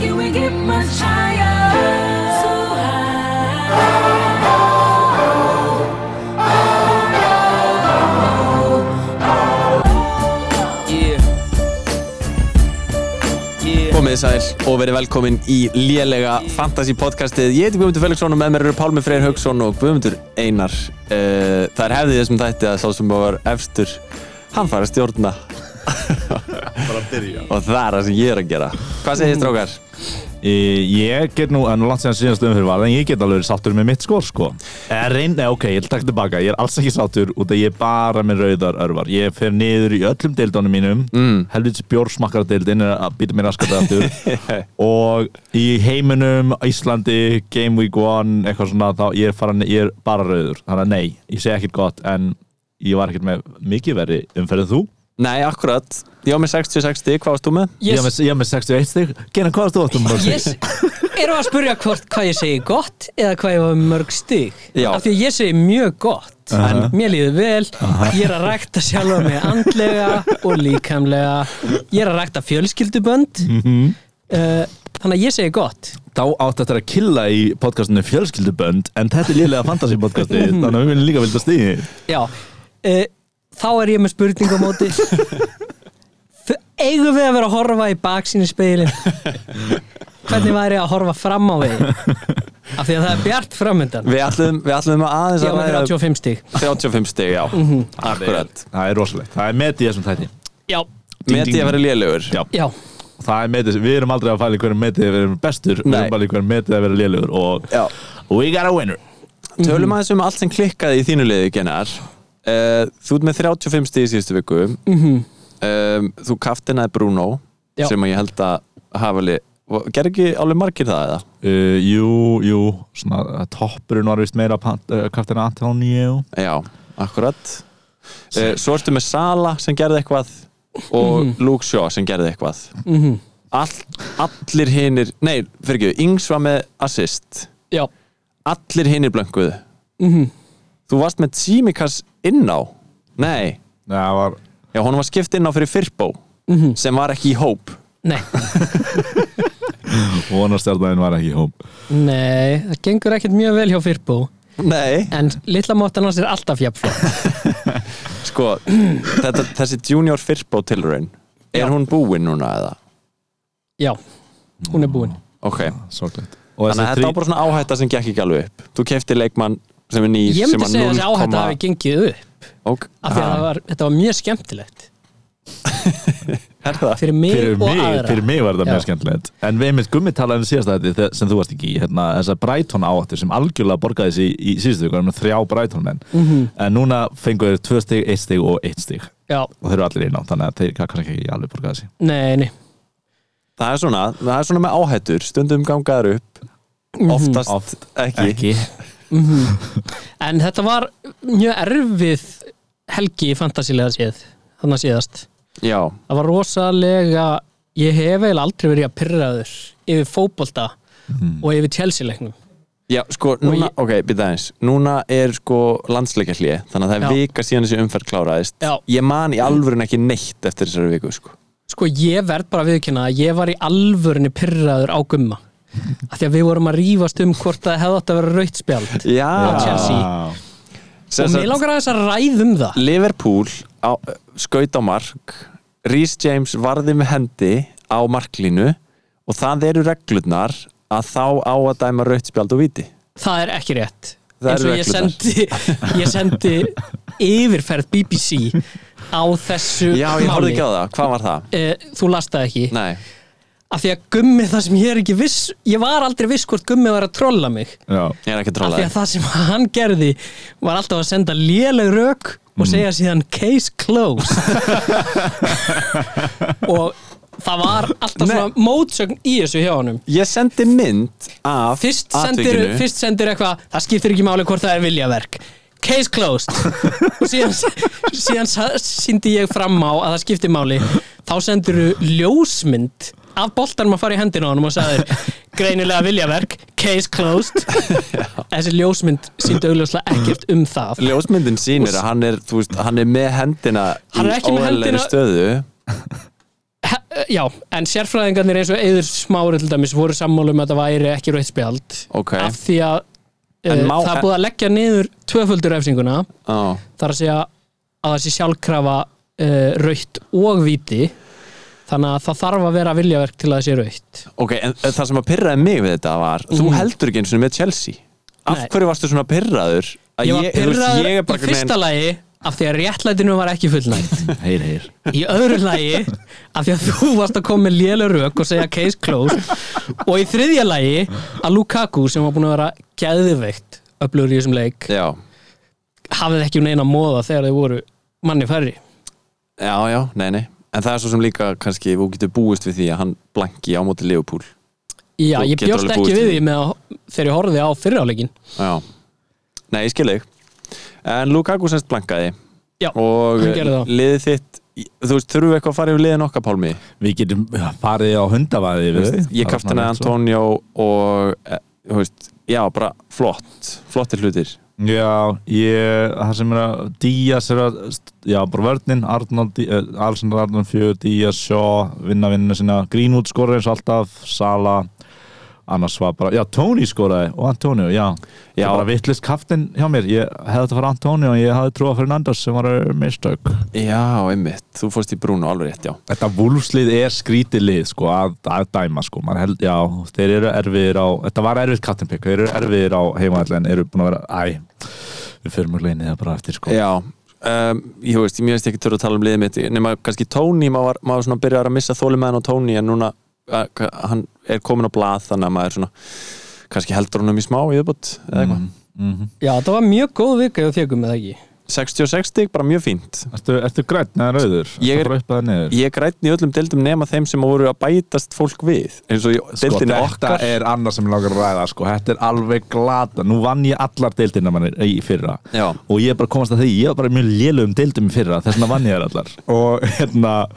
Can we get much higher? So Yeah. Yeah. Komið sæl og verið velkomin í lélega fantasy podcastið Ég heiti Guðmundur Felixson og með mér eru Pálmi Freyr Haugsson og Guðmundur Einar uh, Það er hefðið þessum þætti að sá sem var efstur Hann fara að stjórna að og það er það sem ég er að gera Hvað segir strákar? Ég get nú, en langt séðan síðast um fyrir var en ég get alveg sáttur með mitt skor sko. En reyn, nei ok, ég taka tilbaka. Ég er alls ekki sáttur út að ég er bara með rauðar örvar. Ég fer niður í öllum deildónum mínum. Mm. Helvits bjórsmakkaradeildin er að býta mér raskat aftur. Og í heiminum, Íslandi, Game Week 1 Eitthvað svona, þá ég er, fara, ég er bara rauður. Þannig að nei, ég segi ekkert gott En ég var ekkert með mikið verið umferðið þú Nei, akkurat. Ég var með 60-60, hvað varst þú með? Ég er með, ég er með 61 stig. Gena, hvað varst þú áttum? Yes. Erum að spyrja hvort hvað ég segi gott eða hvað ég var með mörg stig. Já. af því ég segi mjög gott en mér líður vel. Ég er að rækta sjálfa mig andlega og líkamlega. Ég er að rækta fjölskyldubönd. Mhm. uh, þannig að ég segi gott. Þá átt þetta að killa í podcastinu fjölskyldubönd en þetta er liðlega fantasy podcasti þannig að við þá er ég með spurning á móti. Eigum við að vera að horfa í baksínu speilin hvernig væri að horfa fram á við af því að það er bjart framöndan Við ætlum, við ætlum að aðeins ég að var með ræða 35 stig. 35 stig, já. Akkurat. Það er rosalegt, það er metið í þessum þætti. Já, Meti að vera lélegur. Já. já, og það er metið, við erum aldrei að fæla í hverjum metið að vera bestur, við Nei. erum bara í hverjum metið að vera lélugur og Já. we got a winner. Tölum aðeins um allt sem klikkaði í þínu liði, Gennar uh, Þú ert með 35 stig í síðustu viku. Um, Þú kaftinaði Bruno Já. sem að ég held að hafa li Ger ekki alveg margir það eða? uh, jú, jú, svona uh, toppurinn var vist meira uh, kaftina Antonio Já, akkurat. Uh, Svo ertu með Sala sem gerði eitthvað og Luke Shaw sem gerði eitthvað. All, Allir hinir Nei, fyrir ekki, Ings var með assist. Já. Allir hinir blönguðu Þú varst með Tsimikas inn á? Nei, Nei, það var já, hún var skipt inn á fyrir Firpo sem var ekki í hóp. Nei, vonarstjarnæðin var ekki í hóp. Nei, það gengur ekkert mjög vel hjá Firpo. Nei, en litla móttan hans er alltaf jafnflott sko þetta, þessi Junior Firpo tilraun er Já. hún búin núna eða? Já, hún er búin. Ok, sorglegt. Þannig að þetta var bara svona áhætta sem gekk ekki alveg upp. Þú kefti leikmann sem er nýr Ég myndi að segja þessi 0, áhætta hafi gengið upp. Ok, af því að það var, þetta var mjög skemmtilegt. Er það? fyrir mig fyrir og mig, aðra. fyrir mig var þetta mjög skemmtilegt. En við mitt gummi talaði um síðast að þetta sem þú varst ekki í hérna, þessa Brighton áhættu sem algjörlega borgaði sig í, í síðustu viku, með þrjá Brighton menn Mhm. en núna fengu þeir tvö stig, eitt stig og eitt stig. Já, og þeir eru allir inn á, þannig að þeir kannski ekki alveg borgaði sig. Nei, nei. Það er svona, það er svona með áhættur stundum gangaður upp. Oftast Oft ekki, ekki En þetta var mjög erfið helgi fantasilega séð þannig að síðast. Já, Það var rosalega ég hef eiginlega aldrei verið að pyrraður yfir fótbolta og yfir Chelsea-leiknum. Já, sko, núna, ég- ok, byrja aðeins. Núna er sko landsleikjarlið þannig að það er Já. vika síðan þessi umferð kláraðist. Já. Ég man í alvörun ekki neitt eftir þessari viku, sko. Sko ég verð bara viðkynna að ég var í alvörinni pyrraður á gumma af því að við vorum að rífast um hvort það hefði átt að vera rautt spjald Já, Chelsea. Sem og mér langar aðeins að ræðum það. Liverpool á, skaut á mark Rhys James varði með hendi á marklínu og það eru reglurnar að þá á að dæma rautt spjald og viti Það er ekki rétt. Það eins og ég sendi, ég sendi yfirferð BBC á þessu Já, ég horfði ekki á það, hvað var það? Eh, Þú last það ekki. Nei, af því að gummi það sem ég er ekki viss ég var aldrei viss hvort gummi var að trolla mig. Já, ég er ekki að af því að það sem hann gerði var alltaf að senda léleg rök og segja síðan case closed. Og það var alltaf Nei. svona mótsögn í þessu hjá honum. Ég sendi mynd af fyrst sendir, atvikinu. fyrst sendir eitthvað það skiptir ekki máli hvort það er viljaverk. Case closed. Og síðan, síðan síndi ég fram á að það skiptir máli. Þá sendir ljósmynd af boltanum að fara í hendina á honum og sagðir greinilega viljaverk, case closed. Þessi ljósmynd síndi augljóslega ekkert um það. Ljósmyndin sýnir að hann er, veist, hann er með hendina Hann er ekki með hendina- stöðu. Já, en sérfræðingarnir eins og Eður Smári til dæmis voru sammálu um að þetta væri ekki rautt spjald. Ok, af því að uh, það búið að leggja niður tvöföldur refsinguna. Á, þar að segja að það sé sjálfkrafa uh, rautt og víti þannig að það þarf að vera viljaverk til að það sé rautt. Ok, en það sem að pyrraði mig við þetta var, þú Mhm. heldur ekki eins og með Chelsea. Af Nei. hverju varstu svona pyrraður? Að ég var þú pyrraður ég í fyrsta lagi af því að réttlætinu var ekki fullnægt. Heyr, heyr. Í öðru lagi af því að þú varst að koma með lélega rauk og segja case closed. Og í þriðja lagi að Lukaku sem var búin að vera geðveikt öflugur í þessum leik Já, hafði ekki um neina móða þegar þau voru manni færri. Já, já, nei, nei En það er svo sem líka kannski, þú getur búist við því að hann blanki á móti Liverpool. Já, Þú ég bjóst ekki við því með að, þegar ég horfði á fyriráleikin Já, nei, ég skil þig. En Lukaku semst blankaði. Já, og liðið þitt þú veist, þurfum við eitthvað að fara yfir liðin okkar Pálmi? Við getum ja, farið á hundavaði ég kaftina Antonio og eh, þú veist, já, bara flott. Flottir hlutir Já, ég, það sem er að Díaz er að, já, bara vörninn Arnold, eh, Alexander Arnold 4 Díaz, Shaw, vinna vinnuna sína Greenwood skoraði eins og alltaf, Sala annars var bara, já, Tony skoraði og Antonio, já, Já. já. bara vittlist kaftin hjá mér, ég hefði þetta fara Antonio og ég hafði trúið að Fernandes sem var mistök Já, einmitt, þú fórst í Bruno alveg rétt, já Þetta vúlfslið er skrítið lið sko, að, að dæma sko. Held, já, þeir eru erfiðir á þetta var erfiðt captain pick, þeir eru erfiðir á heimaðall en eru búin að vera, æ við fyrir mjög leinið það bara eftir sko. Já, um, ég veist, ég veist ekki törð að tala um liðið mitt nema kannski Tony, maður, var- maður byrjar að missa þólimaðan á Tony en núna uh, hann er komin á blað þannig að maður svona kannski heldur honum í smá í uppbútt eða eitthvað. Mm -hmm. Já, það var mjög góð vika hjá þjögum með ekki? 66 stig, bara mjög fínt. Ertu, ertu grætt neða rauður? Ég er- er grætn í öllum deildum nema þeim sem voru að bætast fólk við og Sko, þetta okkar. er annað sem ég langar að ræða sko. þetta er alveg glata, nú vann ég allar deildina manni í fyrra. Já. og ég er bara komast að því, ég var bara mjög lélugum deildum í fyrra, þess vegna vann ég þær allar. Og hérna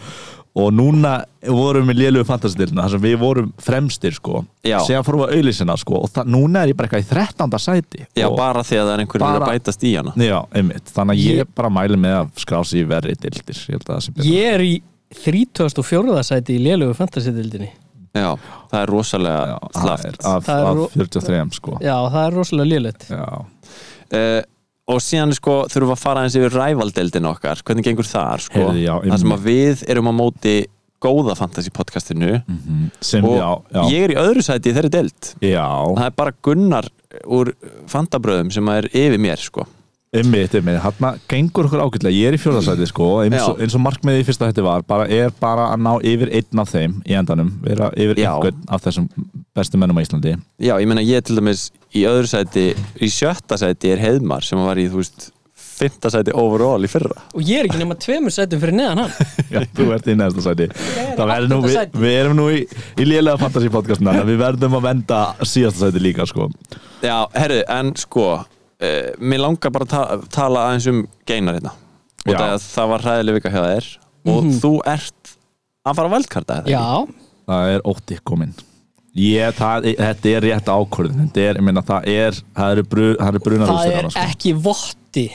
og núna vorum við lélugum fantasy-deildina þar sem við vorum fremstir sko Já. séðan fórum við að auðlýsina sko og það, núna er ég bara eitthvað í 13. sæti Já, og, bara því að það er einhverjum að Bara- bætast í hana Já, einmitt, þannig að ég, Ég- bara mæli með að skrási í verri deildir ég held að það sé betra. Ég er í 34. sæti í lélugu fantasy-dildinni Já, það er rosalega slaft af, af ro- 43 sko Já, það er rosalega lélegt Já. uh, Og síðan sko þurfum við að fara eins yfir rævaldeildin okkar. Hvernig gengur þar sko? Heyrðu, já, Það sem að við erum á móti góða fantasy podcastinu. Mhm. sem, og já, já, ég er í öðru sæti í þeirri deild. Já. Það er bara Gunnar úr fantabröðum sem er yfir mér sko. Einmitt, einmitt, hann gengur okkur ágætlega. Ég er í fjórðarsæti sko, eins og, eins og markmiðið í fyrsta hætti var bara, er bara að ná yfir einn af þeim í endanum, vera yfir Já. einhvern af þessum bestu mennum á Íslandi. Já, ég meina ég til dæmis í öðru sæti í sjötta sæti er Heiðmar sem var í, þú veist, fymta sæti overall í fyrra. Og ég er ekki nema tveimur sætum fyrir neðan hann. Já, þú ert í næsta sæti. Er nú, við, við erum nú í, í lélega fantasy podcastina við verðum að venda síðasta sæti líka sko. Já, herru, en sko uh, mér langar bara að ta tala aðeins um geinar hérna. Og það, það var hræðileg vika hjá þér. Og þú ert að fara að valdkarta þetta Já, Það er ótti komin Ég, það, þetta er rétt ákvörðin þetta er, ég meina, það er það eru, bru, það eru brunar það er sko. ekki votti.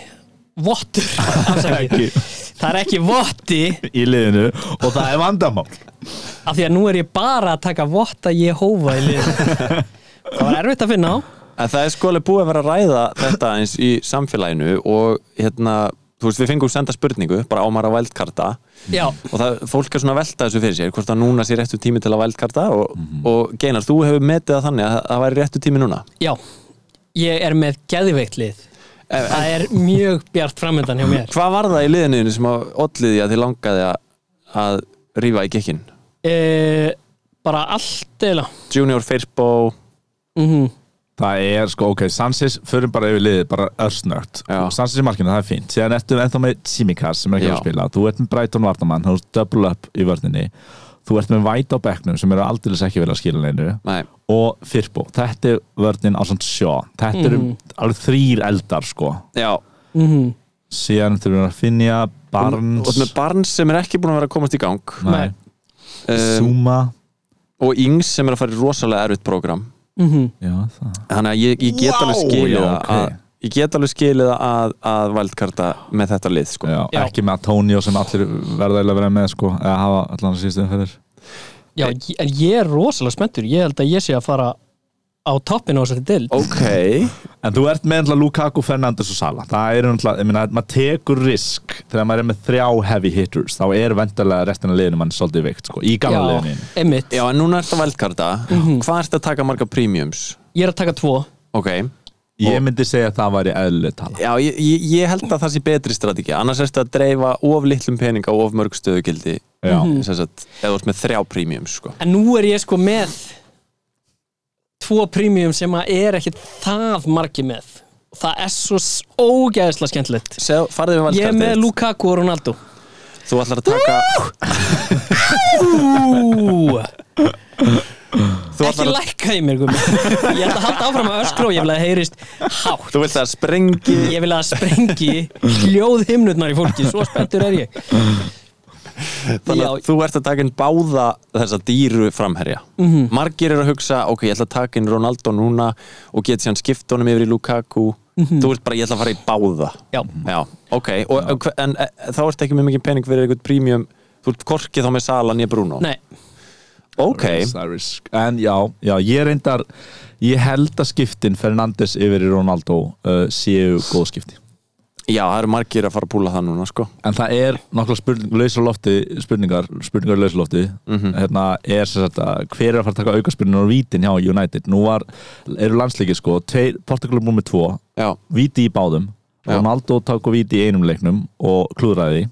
Vottur. Það er ekki votti. Í liðinu og það er vandamál. Af því að nú er ég bara að taka votta Jehova í lið Það var erfitt að finna á. En það er sko alveg búið að vera að ræða þetta eins í samfélaginu og hérna, þú veist, við fengum senda spurningu bara á maður að valdkarta Já, og það, fólk er svona að velta þessu fyrir sér hvort að núna sé réttu tími til að valdkarta og, og Geinar, þú hefur metið það þannig að það væri réttu tími núna? Já. Ég er með geðveikt lið. En- Það er mjög bjart framöndan hjá mér. Hvað var það í liðinu sem að olliði að þið langaði að, að rífa í gekkin? e, Bara allt eða Junior Firpo. Mm Það er sko, ok, Sansis förum bara yfir liðið, bara örsnögt. Sansis í markinu, það er fínt. Síðan ertu ennþá með Simikas sem er ekki Já. að spila. Þú ert með Brighton Vardamann, þú ert double up í vörninni. Þú ert með White á bekknum sem eru aldrei ekki vel að skila neinu. Nei, og Firpo, þetta er vörnin á svona sjó. Þetta eru alveg þrýr eldar sko. Já. -hmm. Síðan þurfum við að finja Barnes. Og með Barnes sem er ekki búin að vera að komast í gang. Nei, um, Zuma. og Ings sem er að fara í rosalega erfitt prógram Mm Já, það Þannig að ég, ég get Vá, alveg skilið já, það ok. að Ég get alveg skilið að, að valdkarta með þetta lið sko. Já, Já. ekki með Antonio sem allir verða að vera með sko, eða hafa allan að síðustu umferðir Já, en ég er rosalega spenntur Ég held að ég sé að fara á toppin á þessari dild Ok, En þú ert með Lukaku, Fernandes og Sala Það er náttúrulega, ég meina, maður tekur risk. Þegar maður er með þrjá heavy hitters þá er vendarlega restina liðinu mann svolítið veikt sko, í gamla Já, liðinu. einmitt. Já en núna ertu að veldkarta Mhm. Hvað ertu að taka marga premiums? Ég er að taka tvo. Ok, Ég myndi segja að það væri eðlileg tala. Já ég, ég, ég held að það sé betri strategi Annars ertu að dreifa of litlum pening á of mörg stöðugildi. Já. sem sagt, eða þú ert með þrjá premiums sko. En nú er ég sko með tvo premium sem að er ekki það margi með. Það er svo ógeðslega skemmtilegt. Ég er með Lukaku og Ronaldo. Þú ætlar að taka Ekki lækka í mér gummi. Ég ætla að halda áfram að öskra og ég vil að það heyrist hátt. Þú vilt að sprengi. Ég vil að það sprengi hljóð himnutnar í fólki. Svo spenntur er ég Þannig Já. að þú ert að taka inn báða þessa dýru framherja. Mhm. Margir eru að hugsa, ok, ég ætla að taka inn Ronaldo núna og get síðan skipt honum yfir í Lukaku. Þú ert bara, ég ætla að fara í báða. Mhm. Já, Já, ok, og, og, en e, þá ert ekki með mikið pening fyrir eitthvað premium. Þú ert korkið þá með Sala nýja Bruno. Nei, Ok, Það er risk. En já, já, ég reyndar ég held að skiptin Fernandes yfir í Ronaldo uh, séu góð skipti já, það eru margir að fara að púla það núna, sko. En það er nokkla spurning, lausar lofti, spurningar, spurningar lausar lofti. Hérna er sem sagt að hver er að fara að taka aukaspurningar og vítin hjá United? Nú var, eru landsleikir sko Portugal er númer tvo, Já, víti í báðum. Já. Ronaldo tók og víti í einum leiknum og klúðraði því,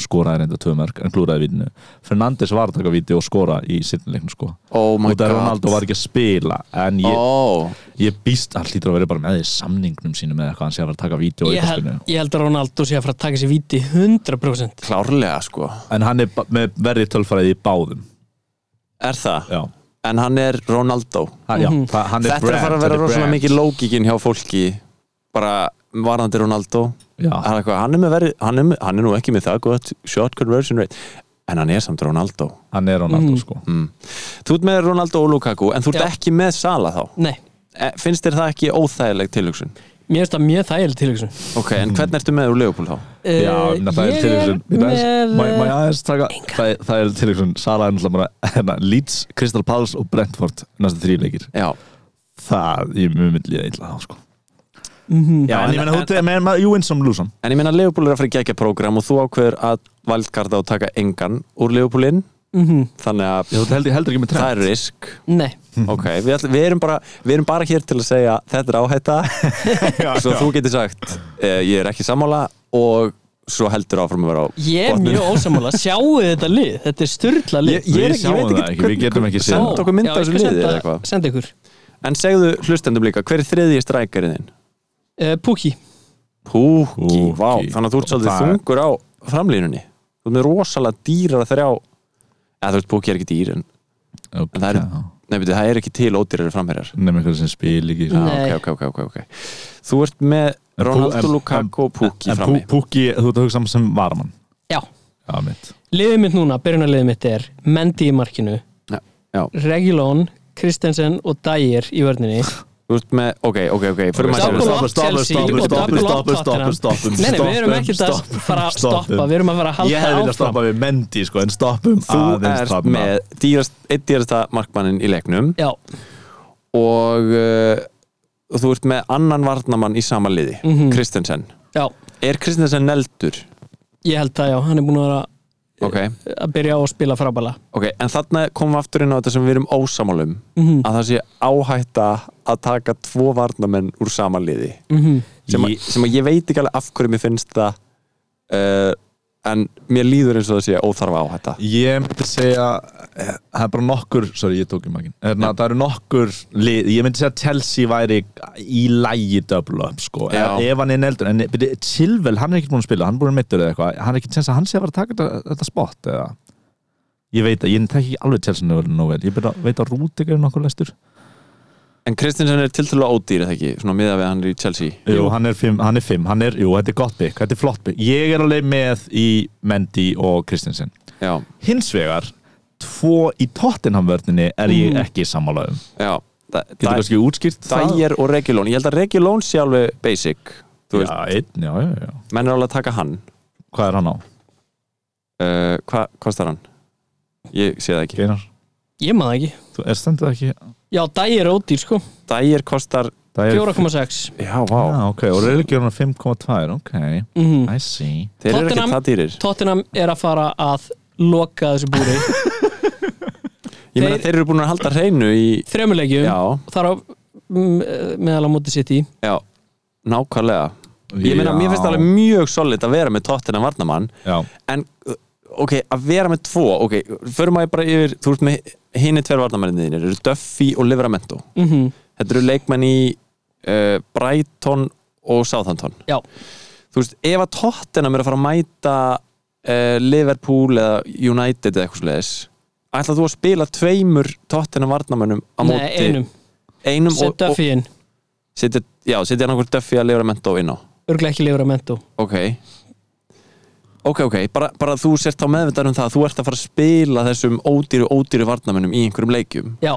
skoraði reynda tvö mörg en klúðraði vítinu, Fernandes var að taka víti og skora í sittin leiknum sko. Oh og það god. Ronaldo var ekki að spila en ég, Ó, ég býst hann hlýtur að vera bara með því samningnum sínum með eitthvað hann sé að fara að taka víti og ég aukaspurningu ég held að Ronaldo sé að fara að taka sér víti 100% klárlega, sko. En hann er með verði tölfræði í báðum. Er það? já, En hann er Ronaldo. Ha, já það, hann er Þetta er að fara að vera hann er rosalega mikið lógíkin hjá fólki bara varðandi Ronaldo. Já. Hann er, eitthvað, hann, er með veri, hann, er hann er nú ekki með það gott shot conversion rate en hann er samt Ronaldo. Hann er Ronaldo Mm. sko. Mm. Þú ert með Ronaldo og Lukaku en þú ert Já. ekki með Sala þá? Nei, E, Finnst þér það ekki óþægileg tilhugsun? mér finnst það mjög þægileg tilhugsun. Ok, en hvernig ertu með úr Leopold þá? Já, Eh, en það er taka Það er- er tilvísun Sala er náttúrulega bara hérna, Leeds, Crystal Palace og Brentford næstu þrý leikir. Já, Það, ég mjög myndi líða illa þá sko Mhm. Já, en ég meina, þú maður, you win some, lose some en ég meina Leopold er að fara í gegja prógram og þú ákveður að valdkarta og taka engan úr Leopoldin Mhm. þannig að Þú heldur, heldur ekki með það er risk. Nei, Ok, við, ætl, við, erum bara, við erum bara hér til að segja þetta er áhætta. Svo þú getur sagt eh, ég er ekki sammála og svo heldur áfram að vera á ég er mjög ósamála Sjáu þetta lið, þetta er styrla lið. Ég- ég sjáum veit það ekki, við getum ekki séð Send það. okkur mynd Já, af þessu ég skal liði eða senda- eitthvað. Senda ykkur. En segðu hlustendum líka, hver er þriðji strækjarinn Púki Púki, Púki. vá, þannig að þú ert svolítið Það- þungur á framlínunni. Þú ert með rosalega dýrar að þrjá. Eða þú veist, Púki er ekki dýr en, en það, er, nei, beti, það er ekki til ódýrar framherjar. Nefnum eitthvað sem spil ekki. Já, Nei. ok, ok, ok, ok. Þú ert með Ronaldo, Lukaku og En frammi. Púki, þú ert að hugsa sem varamann? Já, Já, liðið mitt núna, byrjunarliðið mitt er Mendy í markinu Já, já. Regulón, Kristensen og Dyer í vörninni Þú ert með, ok, ok, ok sér up Chelsea. Og double up Tottenham. Nei, nei, við erum ekki að fara að stoppa. Við erum að fara að Ég hefði halda viljað áfram. stoppa við Mendy sko, en stoppum Þú ert með eitt dýrasta markmannin í leiknum. Já, og uh, þú ert með annan varnamann í sama liði Mhm. Kristensen já, Er Kristensen neldur? ég held það já. Hann er búin að vera Ok, að byrja á að spila frábæla ok, en þarna komum við aftur inn á þetta sem við erum ósamálum Mhm. að það sé áhætta að taka tvo varnamenn úr sama liði Mhm. sem, sem að ég veit ekki alveg af hverju mér finnst það uh, en mér líður eins og það sé óþarfa áhætta Ég myndi segja eh, það er bara nokkur, sorry ég tók í makinn Erna, það eru nokkur lið, ég myndi segja Chelsea væri í lægi double up sko, Já. ef hann er neldur en Chilwell, hann er ekki búin að spila, hann er búin að mittur eða eitthvað, hann er ekki tjens að hann sé að fara að taka þetta, þetta spot eða? Ég veit að, ég þekki ekki alveg Chelsea nú vel, ég veit að Rúdek er nokkur lestur En Kristensen er tiltölulega ódýr eða ekki, svona miða við hann er í Chelsea. Jú, hann er fimm, hann er fimm, hann er, jú, þetta er gott bygg, þetta er flott bygg ég er alveg með í Mendy og Kristensen Já, hins vegar, tvo í Tottenham-vörninni er ég Mhm. ekki sammálaðum já Getur kannski útskýrt það? Dyer og Regulón, ég held að Regulón sé alveg basic Já, einn, já, já, já. Menn er alveg að taka hann. Hvað er hann á? uh, Hvað kostar hann? Ég sé það ekki. Geinar, Ég maður ekki. Þú er stendur ekki Já, dæi er ódýr sko. Dægir kostar, Það er 4,6 já, vá. Já, ok, og religion er 5,2 Ok, mm I see. Þeir eru ekki Tottenham- það dýrir. Tottenham er að fara að loka þessu búri. Ég meina Þeir- eru búin að halda hreinu í Þremulegjum Já, Þar á mm, meðal á móti City. Já, nákvæmlega. Ég meina, mér finnst Já. alveg mjög solid að vera með Tottenham varnamann Já, En, ok, að vera með tvo Ok, förum að ég bara yfir Þú ert með hinni tver varnamanninni þínir eru Duffy og Livramento. Mm Þetta eru leikmenn í uh, Brighton og Southampton. Já, Þú veist, ef að Tottenham er að fara að mæta uh, Liverpool eða United eða eitthvað svoleiðis Ætla þú að spila tveimur Tottenham varnamönnum á nei, móti? einum. Einum Sett Duffy inn. setja, já, setja hann okkur Duffy að Livramento inn á? Örglega ekki lifur að mento Ok Ok, ok, bara, bara þú sért þá meðvitað um það að þú ert að fara að spila þessum ódýru, ódýru varnamönnum í einhverjum leikjum? Já,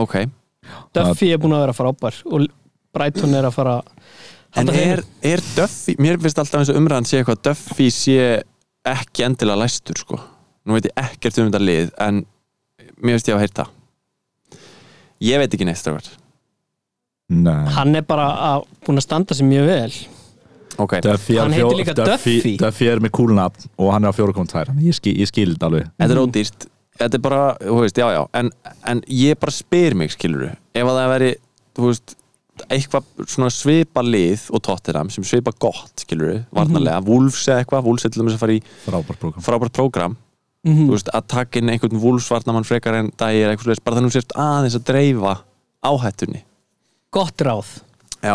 Ok, Duffy er búin að vera frábær og Brighton er að fara en halda hreinu. er, er Duffy mér finnst alltaf eins og umræðan sé eitthvað að Duffy sé ekki endilega læstur sko. Nú veit ég ekkert um þetta lið en mér finnst ég að heyrta. Ég veit ekki neitt strákar. Nei. Hann er bara að, búin að standa sig mjög vel ok, Duffy Hann heitir líka Duffy. Duffy. Er með kúlnafn og hann er á 4,2 Þannig ég, skil, ég skil þetta alveg. Þetta er ódýrt. Þetta er bara, þú veist, já já. En, en ég bara spyr mig, skilur ef að það veri, þú veist eitthvað svona svipa lið og Tottenham sem svipa gott, skilur varnarlega, Wolves eða eitthvað, Wolves er til dæmis að fara í Frábært prógram. frábært prógram. Mm þú veist, að taka inn einhvern vúlsvarnamann frekar en dagir eitthvað svoleiðis, bara þannig að þú sért aðeins að dreifa áhættunni. Gott ráð. Já,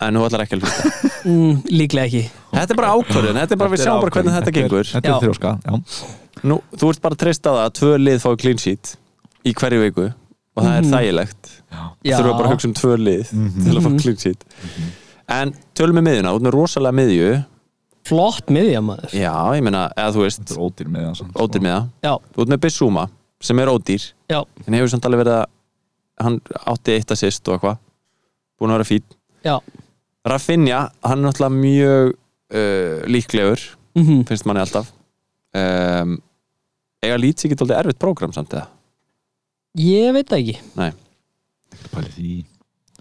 en þú ætlar ekki að hlusta. Mm, Líklega ekki. Þetta er bara ákvörðun, þetta er bara við sjáum bara hvernig þetta gengur. Þetta er þrjóska, já. Nú, þú ert bara að treysta á það að tvö lið fái clean sheet í hverju viku og það er Mhm. þægilegt. Já, þurfa bara að hugsa um tvö lið til að fá Mhm. clean sheet. En tölum við miðjuna, út með rosalega miðju. Flott miðja maður. Já, ég meina, eða þú veist ódýr með það samt, ódýr miða, Já, út með Bissúma sem er ódýr, já, en hefur samt alveg verið að hann átti eitt assist og eitthvað. Búin að vera fín já Rafinha, hann er náttúrulega mjög uh, líklegur mm finnst manni alltaf. Um, eiga lítið ekki tóldi erfitt prógram samt eða? Ég veit það ekki. Því.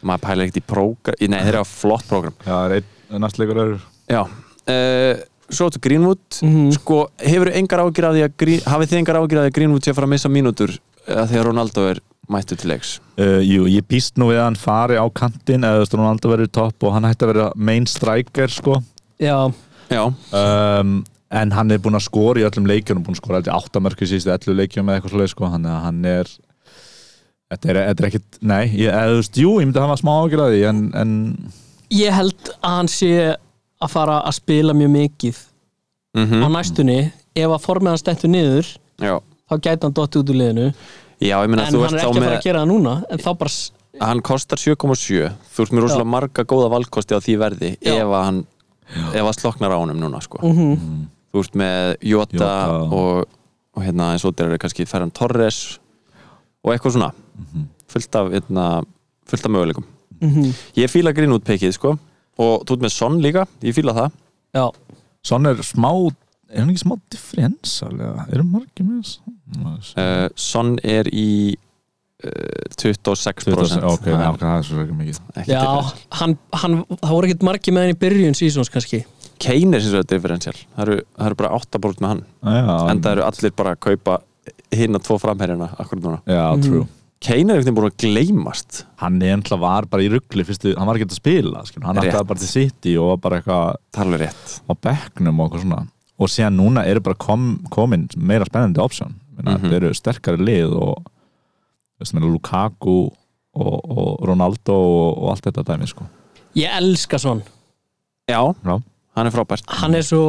Maður pæla ekkert í prógram nei, þeir eru flott prógram. Já, það er einn næstleikur er já. Uh, svo áttu Greenwood. Mm sko, hefur engar ágjur af því að hafið þið engar ágjur af því að Greenwood sé að fara að missa mínútur uh, þegar Ronaldo er mættu til leiks? Uh, Jú, ég býst nú við að hann fari á kantinn eða þú veist, Ronaldo verður topp og hann hætti að vera main striker, sko. Já, já, um, En hann er búinn að skora í öllum leikjunum búinn að skora alltaf áttamörku síðustu 11 leikjum eða eitthvað svoleið, sko, hann, hann er Þetta er, þetta er ekkit, nei, ég, eða, þú veist, jú, ég myndi hafa smá ágjur af því en, en ég held að hann sé að fara að spila mjög mikið mm á næstunni. Ef að formið hann stettur niður já. þá gæti hann dotti út úr liðinu já, ég meina en þú hann ert er ekki að fara að gera það núna en þá bara hann kostar 7,7 þú ert með rosalega marga góða valkosti á því verði Já. ef að hann ef að sloknar á honum núna sko. Mhm. þú ert með Jota, Jota. og, og hérna eins og þetta er kannski Ferran Torres og eitthvað svona fullt af, hérna, fullt af möguleikum Mhm. ég fíla Greenwood pekið sko og þú ert með Son líka, ég fíla það Já, Svona er smá er hann ekki smá differensalega eru margir með þess uh, Son er í uh, 26% ok, Það er það er svo ekki mikið. Ekki já hann, hann, það voru ekkert margir með hann í byrjun sísons kannski. Kane er sem sagt differential. Það eru, það eru bara 8 bort með hann. Já, en það eru allir bara að kaupa hinn að tvo framherjana akkur núna. Já, Mhm. true. Kane er ekkert búin að gleymast. Hann er ennlega var bara í ruggli fyrstu, hann var ekki að spila skilur. hann ætlaði bara til City og var bara eitthvað á bekknum og eitthvað svona og síðan núna eru bara kom, komin meira spennandi option Mhm. þeir eru sterkari lið og veist, Lukaku og, og Ronaldo og, og allt þetta dæmi sko. Ég elska svon, já, Já. hann er frábært hann er svo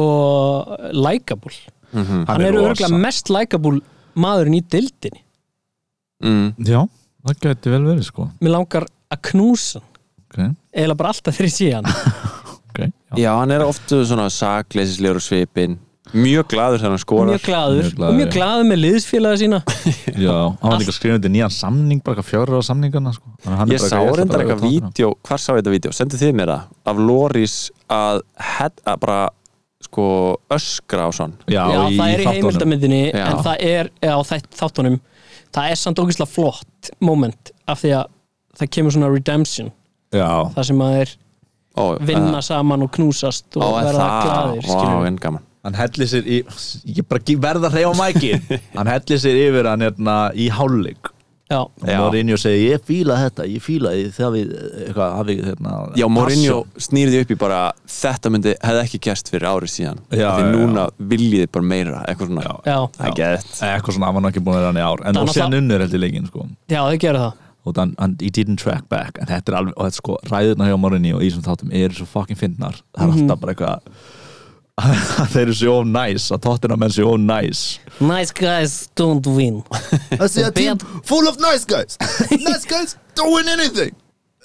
likeable, mm hann, er örgulega mest likeable maðurinn í dildinni mm. já, það gæti vel verið sko. Mér langar að knúsa hann okay. eða bara alltaf þegar ég sé hann Okay. Já. já, hann er ofta svona sakleisislegur og svipin mjög gladur þegar hann skorar. Mjög glaður, Mjög glaður, og mjög já. glaður með liðsfélaga sína. Já, hann var líka að skrifa undir nýjan samning bara eitthvað fjóra á samningana sko. Er ég sá reyndar eitthvað vídeo hvar sá ég þetta vídeo, sendu þið mér það? Af Loris að, head, að bara sko öskra á svon Já, Já, það er í Já. en það er á þáttunum. Það er samt ógeðslega flott moment af því að það kemur svona redemption. Já, það sem að þeir Ó, vinna saman og knúsast Ó, og er verða gaman. Hann hellir sér í Ég bara gi- verð að hreyfa mækin. Hann hellir sér yfir hann hérna í hálfleik. Já, og Já. Mourinho segir ég fíla þetta, ég eitthvað hafið hérna Já, Mourinho passion. snýrði upp í bara þetta myndi, hefði ekki gerst fyrir árið síðan. Já, því já, núna viljiði bara meira eitthvað svona. Já. já, er eitthvað svona, hann var nú ekki búin að vera hann í ár. En og sér náttúrulega- nunnur heldur leikinn sko. Já, þau gerðu það og þann, hann, he didn't track back. En þetta er alveg, og þetta sko, ræðurna hjá Mourinho í þessum þáttum eru svo fucking fyndnar. Það er Mhm. alltaf bara eitthvað þeir eru svo næs, að tóttina menn séu næs Nice. Guys don't win. I see a team full of nice guys. Nice guys don't win anything.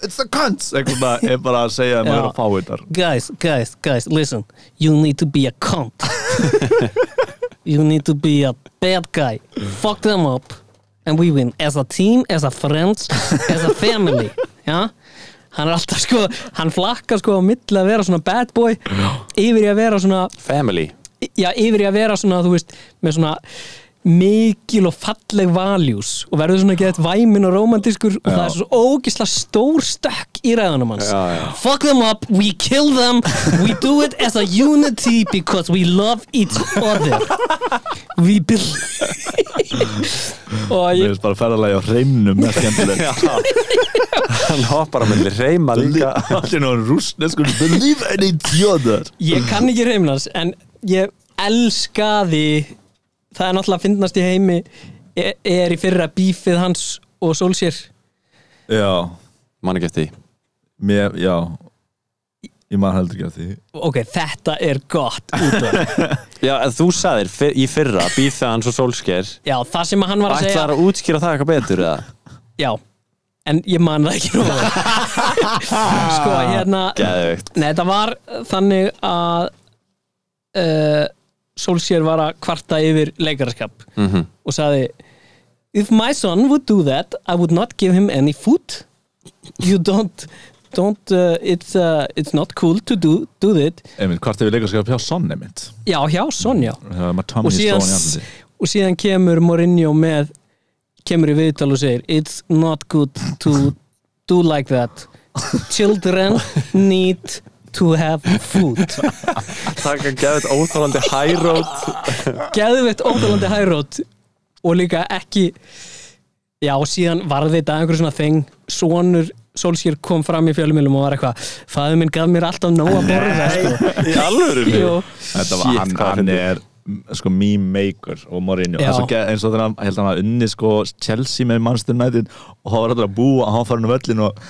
It's the cunts. Eitthvað er bara að segja að maður er að fá þetta Guys, guys, guys, listen. You need to be a cunt. You need to be a bad guy. Fuck them up And we win. As a team, as a friends As a family Já? Hann er alltaf sko, hann flakkar sko á milli að vera svona bad boy yfir í að vera svona, Family. Já, yfir í að vera svona, þú veist, með svona mikil og falleg values og verður svona gett væmin og romantískur og það er svo ógisla stór stökk í ræðunum hans. Já, já. fuck them up, we kill them we do it as a unity because we love each other. We believe og Mér ég, finnst bara ferðalagi á hreimnum með skemmtilegt. Hann hoppar á milli reyma líka. Allir náður rústneskur Believe in each other. Ég kann ekki reymnans en ég elskaði það er náttúrulega að finnast í heimi er, er í fyrra bífið hans og Solskjær Já, Man ekki eftir mér, já. Ég man heldur ekki því. Ok, þetta er gott útvarp. Já, en þú sagðir fyr, í fyrra Bíþað hans og Solskjær já, það sem hann var að segja Ætlar að útskýra það eitthvað betur eða? já, en ég man það ekki nú. Sko, hérna Geðveikt. Nei, þetta var þannig að uh, Solskjær var að kvarta yfir leikaraskap Mhm. og sagði If my son would do that, I would not give him any food. You don't don't, uh, it's, uh, it's not cool to do, do that. Einmitt, hvort hefur leikarskap hjá Sonne mitt Já, hjá var maður og síðan, og síðan kemur Mourinho með kemur í viðtal og segir It's not good to do like that. Children need to have food. Takk að geða þetta óþálandi high road. Geðveitt óþálandi hærót og líka ekki já og síðan varði þetta einhver svona þeng sonur Solskjær kom fram í fjölumilum og var eitthvað fæður minn gaf mér alltaf nóg að borða sko. Í alvörunni? Jú. Þetta var, hann, hann er sko meme maker og Mourinho. Ge- eins og held að hann var unni sko Chelsea með Manchester United og hann var alltaf að búa og hann farin um völlin og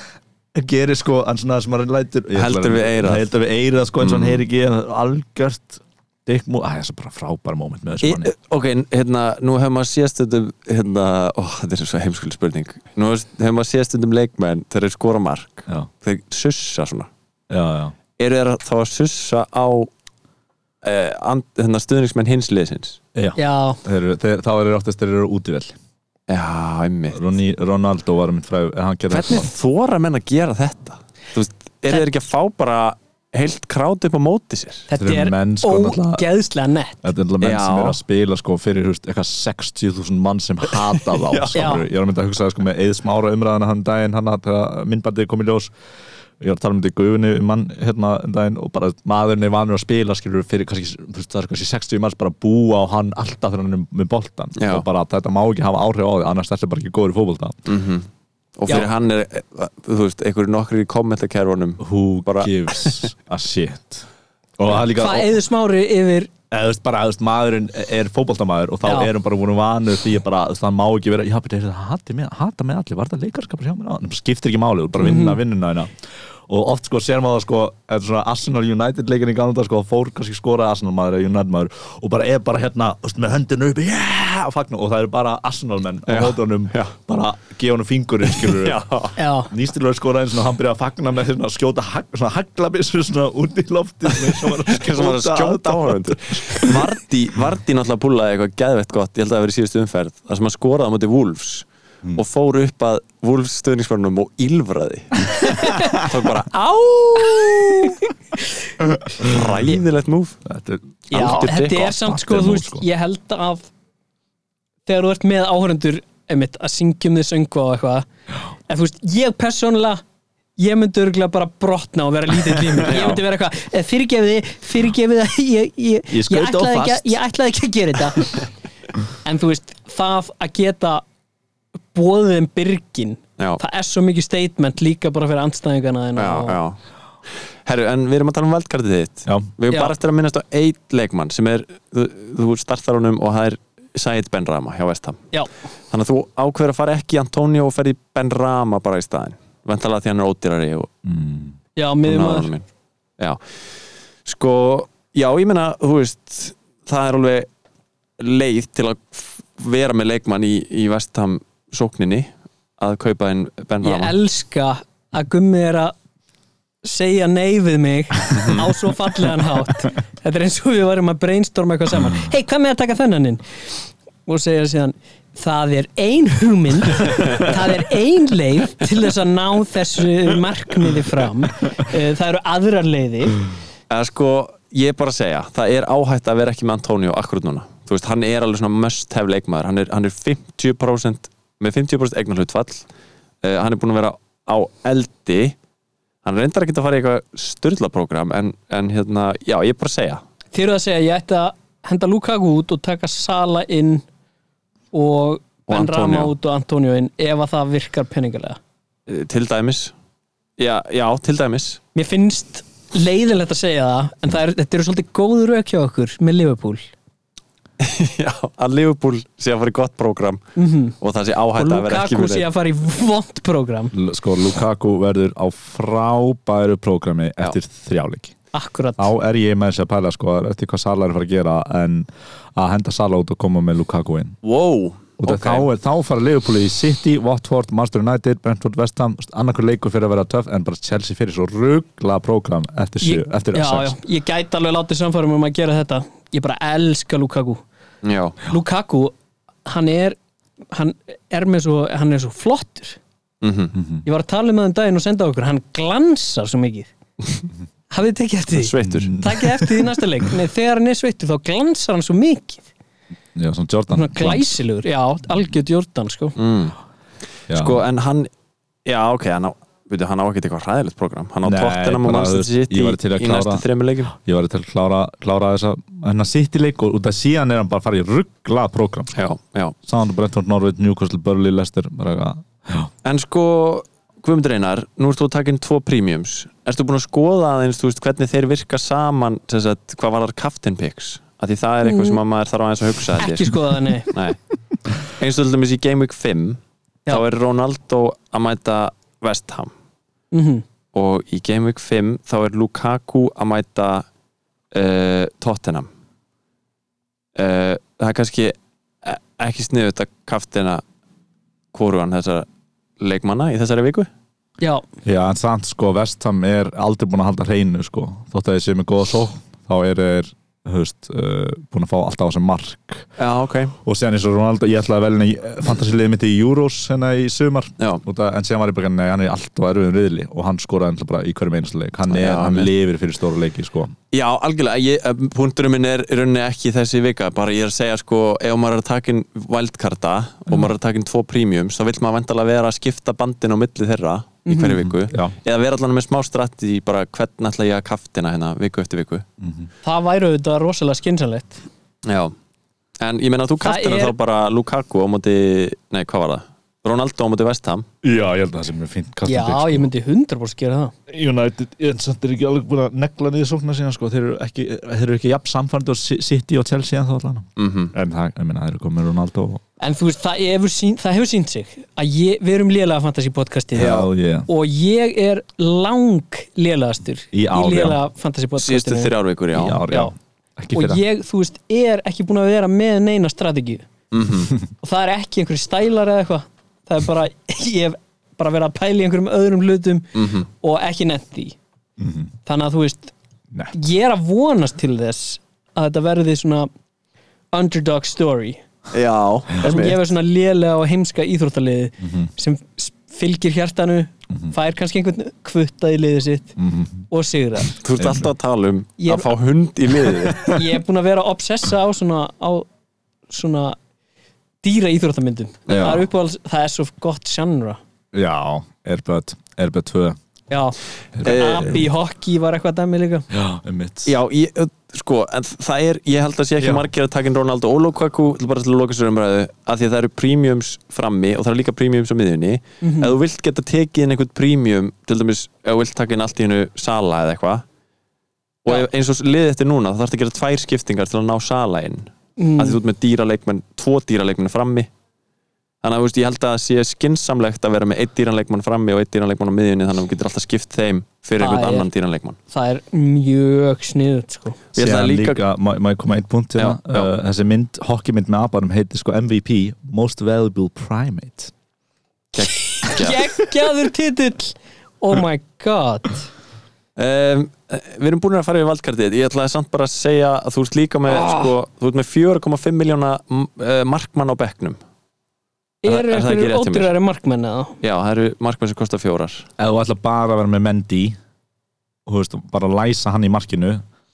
gerir sko hann svona sem hann lætur Heldur við eyrað. heldur við eirað sko eins og hann Mm. heyri ekki er algjört Dick Moore, það er svo bara frábær moment með þessu manni. Í- Ok, hérna, nú hefur maður séð stundum hérna, ó, þetta er svo heimskul spurning. Nú hefur maður séð stundum leikmenn þegar þeir skora mark Já, þeir sussa svona. Já, já. Eru þeir þá að sussa á eh, and, hérna, stuðningsmenn hins liðsins? Já, já, þeir, eru- þeir, þá er þeir oftast þeir eru útivel Já, einmitt Ronny, Ronaldo var mynd fræð Hvernig þóra menn að gera þetta? Þú veist, eru þeir ekki að fá bara heilt krát upp á móti sér? þetta er sko, ógeðslega nett Þetta er alltaf menn Já. sem er að spila sko, fyrir veist, eitthvað 60.000 mann sem hata þá. Ég var að mynda að hugsa sko, með Eið Smára umræðana hann daginn hann að myndbandið kom í ljós ég var að tala um þetta í gufunni um mann hérna um daginn og bara maðurinn er vanur að spila skilur fyrir kannski, það er kannski 60 manns bara að búa á hann alltaf þegar hann er með boltan Já. og bara þetta má ekki hafa áhrif á því annars þetta er bara ekki góður í fótbolta. Mm Og fyrir Já. hann er, eh, þú veist, einhverju nokkri í kommentakerfunum. Who Bara- gives a shit? Og það er líka hvað eður smári yfir eða þú veist bara, þú veist, maðurinn er fótboltamaður og þá Já. erum bara voru vanur því að bara, það má ekki vera já, betur, það hata mig allir, var það leikarskapur hjá mér? Á, það skiptir ekki máli, þú bara vinna vinnuna hérna og oft sko sér maður sko eða svona Arsenal United leikin í gangi sko, fór kannski skoraði Arsenal maður eða United maður. Og bara er bara hérna, veist, með höndinu uppi yeah! og fagna, og það eru bara Arsenal menn á hóttunum, bara gefa honum fingurinn, skilur Já, já, Nýstilur skoraði eins og hann byrjaði að fagna með svona, skjóta svona haglabissu svona út í lofti sem var að skjóta á hann Vardí, Vardí náttúrulega púlaði eitthvað geðvett gott ég held að það hafi verið í síðustu umferð þar sem hann skoraði á móti Wolves og fór upp að Wolves stöðningsmörnum og ylfraði. Tók bara á! Ræðilegt múf Þetta er Já, þetta er samt sko, veist, sko. ég held að þegar þú ert með áhörundur einmitt, að syngjum þið söngu og eitthvað en þú veist, ég persónulega ég myndi örgulega bara brotna og vera lítið límur, ég myndi vera eitthvað eh, fyrirgefið, fyrirgefið að ég, ég, Ég ég ætlaði ekki að gera þetta. En þú veist, það að geta bóðið um byrgin Já. það er svo mikið statement líka bara fyrir andstæðingana þína já, og- já. Herru, en við erum að tala um valdkartið þitt. Já. Við erum Já. bara eftir að minnast á eitt leikmann sem er, þú, þú startar honum og það er Said Ben Rama hjá Vestham Þannig að þú ákveður að fara ekki í Antonio og ferði Ben Rama bara í staðin Ventalega því hann er ódýrari og mm, já, Já, sko já, ég meina, þú veist það er alveg leið til að vera með leikmann í, í Vestham sókninni að kaupa inn Ben Ég Rama elska að Gummi er að segja nei við mig á svo fallegan hátt. Þetta er eins og við varum að brainstorma eitthvað saman. Hei, hvað með að taka þennan inn? Og segja síðan Það er ein hugmynd Það er ein leið til þess að ná þessu markmiði fram. Eh, Það eru aðrar leiði Eða sko, ég er bara að segja það er áhætt að vera ekki með Antonio akkurat núna. Þú veist, hann er alveg svona must have leikmaður. Hann er, hann er 50% með 50% eignar hlutfall uh, hann er búin að vera á eldi. Hann reyndar ekki að fara í eitthvað styrlaprógram en, en hérna, já, ég er bara að segja. Þið eru að segja ég ætti að henda Lukaku út og taka Sala inn og Ben Antonio. Rama út og Antonio inn ef að það virkar peningalega. Uh, til dæmis. Já, já, til dæmis. Mér finnst leiðilegt að segja það en það er, þetta eru svolítið góð rauk hjá okkur með Liverpool já, að Liverpool sé að fara í gott prógram og það sé og áhætt að vera ekki Lukaku með sé að fara í vond program Sko, Lukaku verður á frábæru prógrami eftir þrjáleiki Akkurat. Þá er ég með þess að pæla sko eftir hvað Sala er að fara að gera en að henda Sala út og koma með Lukaku inn. Wow, og okay. þá, er, þá fara Liverpool í City, Watford, Manchester United, Brentford, West Ham annarkur leikur fyrir að vera töff en bara Chelsea fyrir svo ruggla prógram eftir, ég, eftir já, já, ég gæti alveg látið samfærum um að gera þetta. Ég bara elska Lukaku já, Lukaku, hann er hann er með svo hann er svo flottur. Mhm. Ég var að tala um það um daginn og senda okkur hann glansar svo mikið. Hafið þið tekið eftir því? sveittur. Takið eftir því í næsta leik. Nei, þegar hann er sveittur þá glansar hann svo mikið. Já, svona Jordan Svona glæsilegur, já, algjörð Jordan sko. mm. Sko, en hann Já, ok, hann á, veitu, hann á ekkert eitthvað hræðilegt program Hann á Nei, Tottenham og væri til að í næstu þremur leikum Ég var til að klára, klára þessa hennar City leik og út af síðan er hann bara að fara í ruggla prógram. Já, já. Sáðan Brentford, Norveit, Newcastle, Burnley, Leicester bara eitthvað Já. En sko, Guðmundur Einar Nú ert þú að taka inn tvo premiums. Ertu búin að skoða aðeins, þú veist, hvernig þeir virka saman sem sagt, hvað var það captain picks? Af því það er eitthvað sem að maður þarf aðeins að hugsa Ekki sko. skoða það, nei. Nei. Eins og til dæmis í Game Week 5 Já. Þá er Ronaldo að mæta West Ham mm og í Game Week 5 þá er Lukaku að mæta uh, Tottenham. Uh, það er kannski e- ekki sniðut að kaftina hvorugan þessar leikmanna í þessari viku. Já, Já, en samt sko, Vestham er aldrei búin að halda hreinu sko. Þótt að þeir séu með góða sók þá er þeir, höfst, uh, búin að fá alltaf á sem mark. Já ok. Og séðan eins og Ronaldo, ég ætlaði að velja fantasiliðið mitt í Euros hérna í sumar. Af- en séðan var ég bara, nei, hann er alltaf erfiðum riðli og hann skoraði bara í hverjum einasta leik. Hann, er, Já, hann lifir fyrir stóra leiki sko. Já algjörlega. Eh, punkturinn minn er rauninni ekki þessi vika. Bara ég er að segja sko ef maður er að taka inn wildcarda og maður er að taka inn tvo premiums þá vill maður vendalega vera að skipta bandin á milli þeirra í hverju viku. Já, eða vera allan með smá stratti bara hvernig ætla ég að kaftina hérna viku eftir viku. Það væri auðvitað rosalega skynsanlegt Já, en ég meina að þú kastar er- þá bara Lukaku á móti, nei hvað var það? Ronaldo á móti Vestham Já ég held að það sem er fínt Já, sko. ég myndi 100% gera það. United, en samt er ekki alveg búin að negla niður sóknar síðan sko, þeir eru ekki, þeir eru ekki jafn samfærandi og City og Chelsea en þá allan. Mm en það, ég meina, þeir eru komið Ronaldo og... En þú veist, það hefur, sín, það hefur sínt sig að ég, við erum lélega fantasy podcasti yeah. og ég er lang lélegastur Í ár, já. lélega fantasy Síðustu podcastinu þrjár vikur, já, í ár, já, Já. og ég, þú veist, er ekki búin að vera með neina strategíu. Mhm. og það er ekki einhverju stælar eða eitthvað það er bara, ég hef bara verið að pæla í einhverjum öðrum hlutum Mhm. og ekki nefnt því þannig að þú veist, Nett. ég er að vonast til þess að þetta verði svona underdog story Já, það sem einmitt. gefur svona lélega og heimska íþróttaliði Mhm. sem s- fylgir hjartanu fær kannski einhvern kvutta í liðið sitt Mhm. og sigrar Þú ert alltaf að tala um Ég- að fá hund í liðið ég er búin að vera að obsessa á svona, á svona dýra íþróttamyndum það er uppáhalds, það er svo gott genre. Já, Airbud, Airbud 2 já, Abi Hockey var eitthvað dæmi líka. Já, um mitt Já, ég, sko, en það er ég held að sé ekki Já. margir að taka inn Ronaldo og Lukaku til bara til að loka sér umræðu að því að það eru premiums frammi og það eru líka premiums á miðjunni. Mhm. ef þú vilt geta tekið inn einhvern premium til dæmis, ef þú vilt taka inn allt í hennu Sala eða eitthvað og Já. eins og liðið eftir núna, þá þarfst að gera tvær skiptingar til að ná Sala inn mm, að þú ert með dýra leikmenn, tvo dýra leikmenn frammi. Þannig að veist, ég held að það sé skinsamlegt að vera með einn dýran leikmann frammi og einn dýran leikmann á miðjunni þannig að þú getur alltaf skipt þeim fyrir einhvern er- annan dýran leikmann. það er mjög sniðut sko. Ég ætla Síðan líka- líka, má ég koma einn punkt hérna? Já, já. uh, Þessi mynd, hockey mynd með aparum heitir sko MVP Most Valuable Primate. Geggjaður titill. Oh my god. Um, við erum búin að fara yfir valdkartið. Ég ætlaði samt bara að segja að þú ert líka með Ah. sko, þú ert með 4,5 miljóna uh, markmann á bekknum. Er er það ekki ódýrari markmenn eða? já, það eru markmann sem kostar fjórar. Ef þú ætla bara að vera með Mendy og þú veist, bara læsa hann í markinu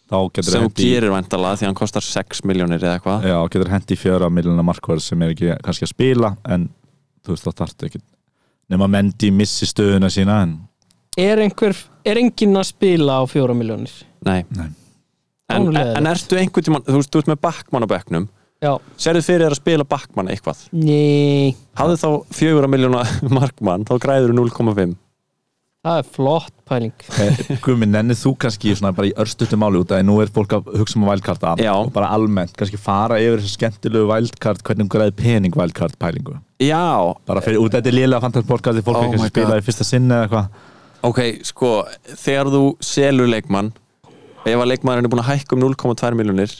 þá getur sem hendi gerir væntalega því hann kostar 6 miljónir eða eitthvað. Já, getur hendi fjöra miljonar markverð sem er ekki kannski að spila en þú veist, þá þarftu ekki nema Mendy missi stöðuna sína en er einhver, er enginn að spila á fjóra miljónir Nei. Nei. En, Ánægilegt. en ertu einhvern tímann, þú veist, þú ert með backmann á bekknum já, serðu fyrir þér að spila backmann eitthvað nei hafðu þá 4 miljóna markmann þá græður 0,5 það er flott pæling Gumi, nennið þú kannski svona bara í örstutum máli út að nú er fólk að hugsa um wildcarda Já. og bara almennt, kannski fara yfir þessu skemmtilegu wildcard, hvernig græði pening wildcard pælingu já, bara fyrir, út þetta er liðlega fantasy podcast fólk Oh oh my kannski spila God. í fyrsta sinni eða eitthvað ok, sko þegar þú selur leikmann ef að leikmann er búin að hækka um 0,2 miljónir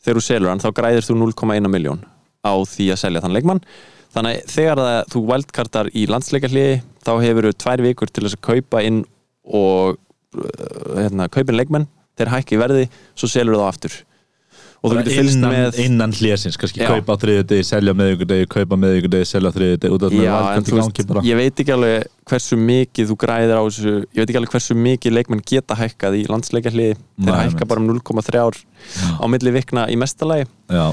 þegar þú selur hann þá græðir þú 0,1 miljón á því að selja þann leikmann. Þannig þegar það, þú wildcardar í landsleikarliði þá hefur þú tvær vikur til þess að kaupa inn og uh, hérna, kaupa inn leikmenn þeir hækka í verði, svo selur þú aftur og þú getur fylgst með innan hlésins, kannski Já. kaupa á þriðjudegi, selja meðugudegi, kaupa meðugudegi, selja þriðjudegi út af með Já, en þú veist, ég veit ekki alveg hversu mikið þú græðir á þessu ég veit ekki alveg hversu mikið leikmenn geta hækkað í landsleikarliði, þeir hækka bara um 0,3 ár á milli vikna í mestalagi. Já,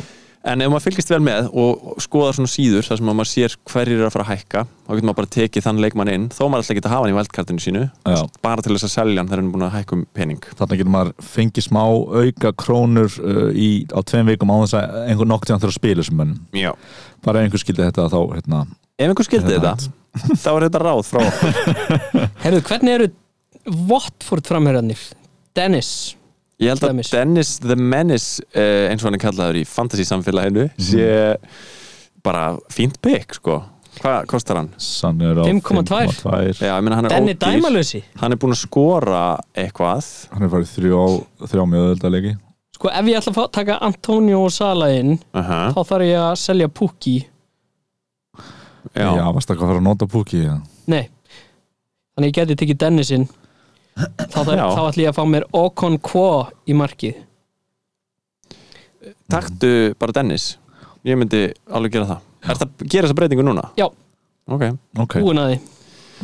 en ef maður fylgist vel með og skoðar svona síður þar sem að maður sér hverjir er að fara að hækka þá getur maður bara tekið þann leikmann inn þó maður alltaf geta að hafa hann í vældkartinu sínu Já. bara til þess að selja hann þegar hann er búin að hækka um pening þarna getur maður fengið smá auka krónur uh, í, á tveim vikum á þess að einhver nokk tíðan þurfa að spila mönnum Já. bara einhver skildi þetta þá hérna, ef einhver skildi Þetta þetta þá er þetta ráð frá Herðu, hvernig eru Watford framherjarnir? Dennis ég held að. Dennis the Menace uh, eins og hann er kallaður í fantasy samfélaginu sé bara fínt bygg sko hvað kostar hann? Sann er á 5,2. 5,2 Já, ég meina hann er Denni dæmalösi hann er búin að skora eitthvað hann er farið þrjá, þrjá mjöðöldalegi Sko ef ég ætla að fá- taka Antonio og Sala inn uh -huh. þá þarf ég að selja Pukki já. já, varst það hvað að fara að nota ja. Nei Þannig ég geti tekið Dennisinn þá, Já. þá ætla ég að fá mér Okon Kwo í markið. Taktu bara Dennis. Ég myndi alveg gera það. Er það að gera þessa breytingu núna? Já. ok, ok, Búin að því.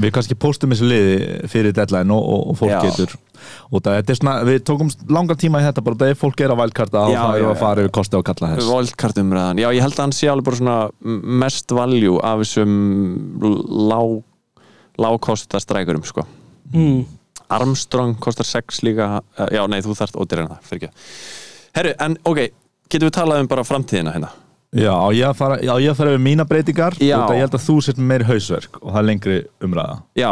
Við kannski postum þessu liði fyrir deadline og, og, og fólk Já. getur og það er svona, við tókum langan tíma í þetta bara þegar fólk er að vælkarta og það er já, að fara yfir kosti og kalla þess. Wildcard umræðan, já ég held að hann sé alveg bara svona mest value af þessum lág lágkosta strækurum sko. Mm. Armstrong kostar 6 líka uh, já nei þú þarft ódýr en það fyrir ekki herru en ok, getum við talað um bara framtíðina hérna? Já, ég að fara, á ég að fara yfir mína breytingar? Já. og ég held að þú sért með meiri hausverk og það er lengri umræða. Já,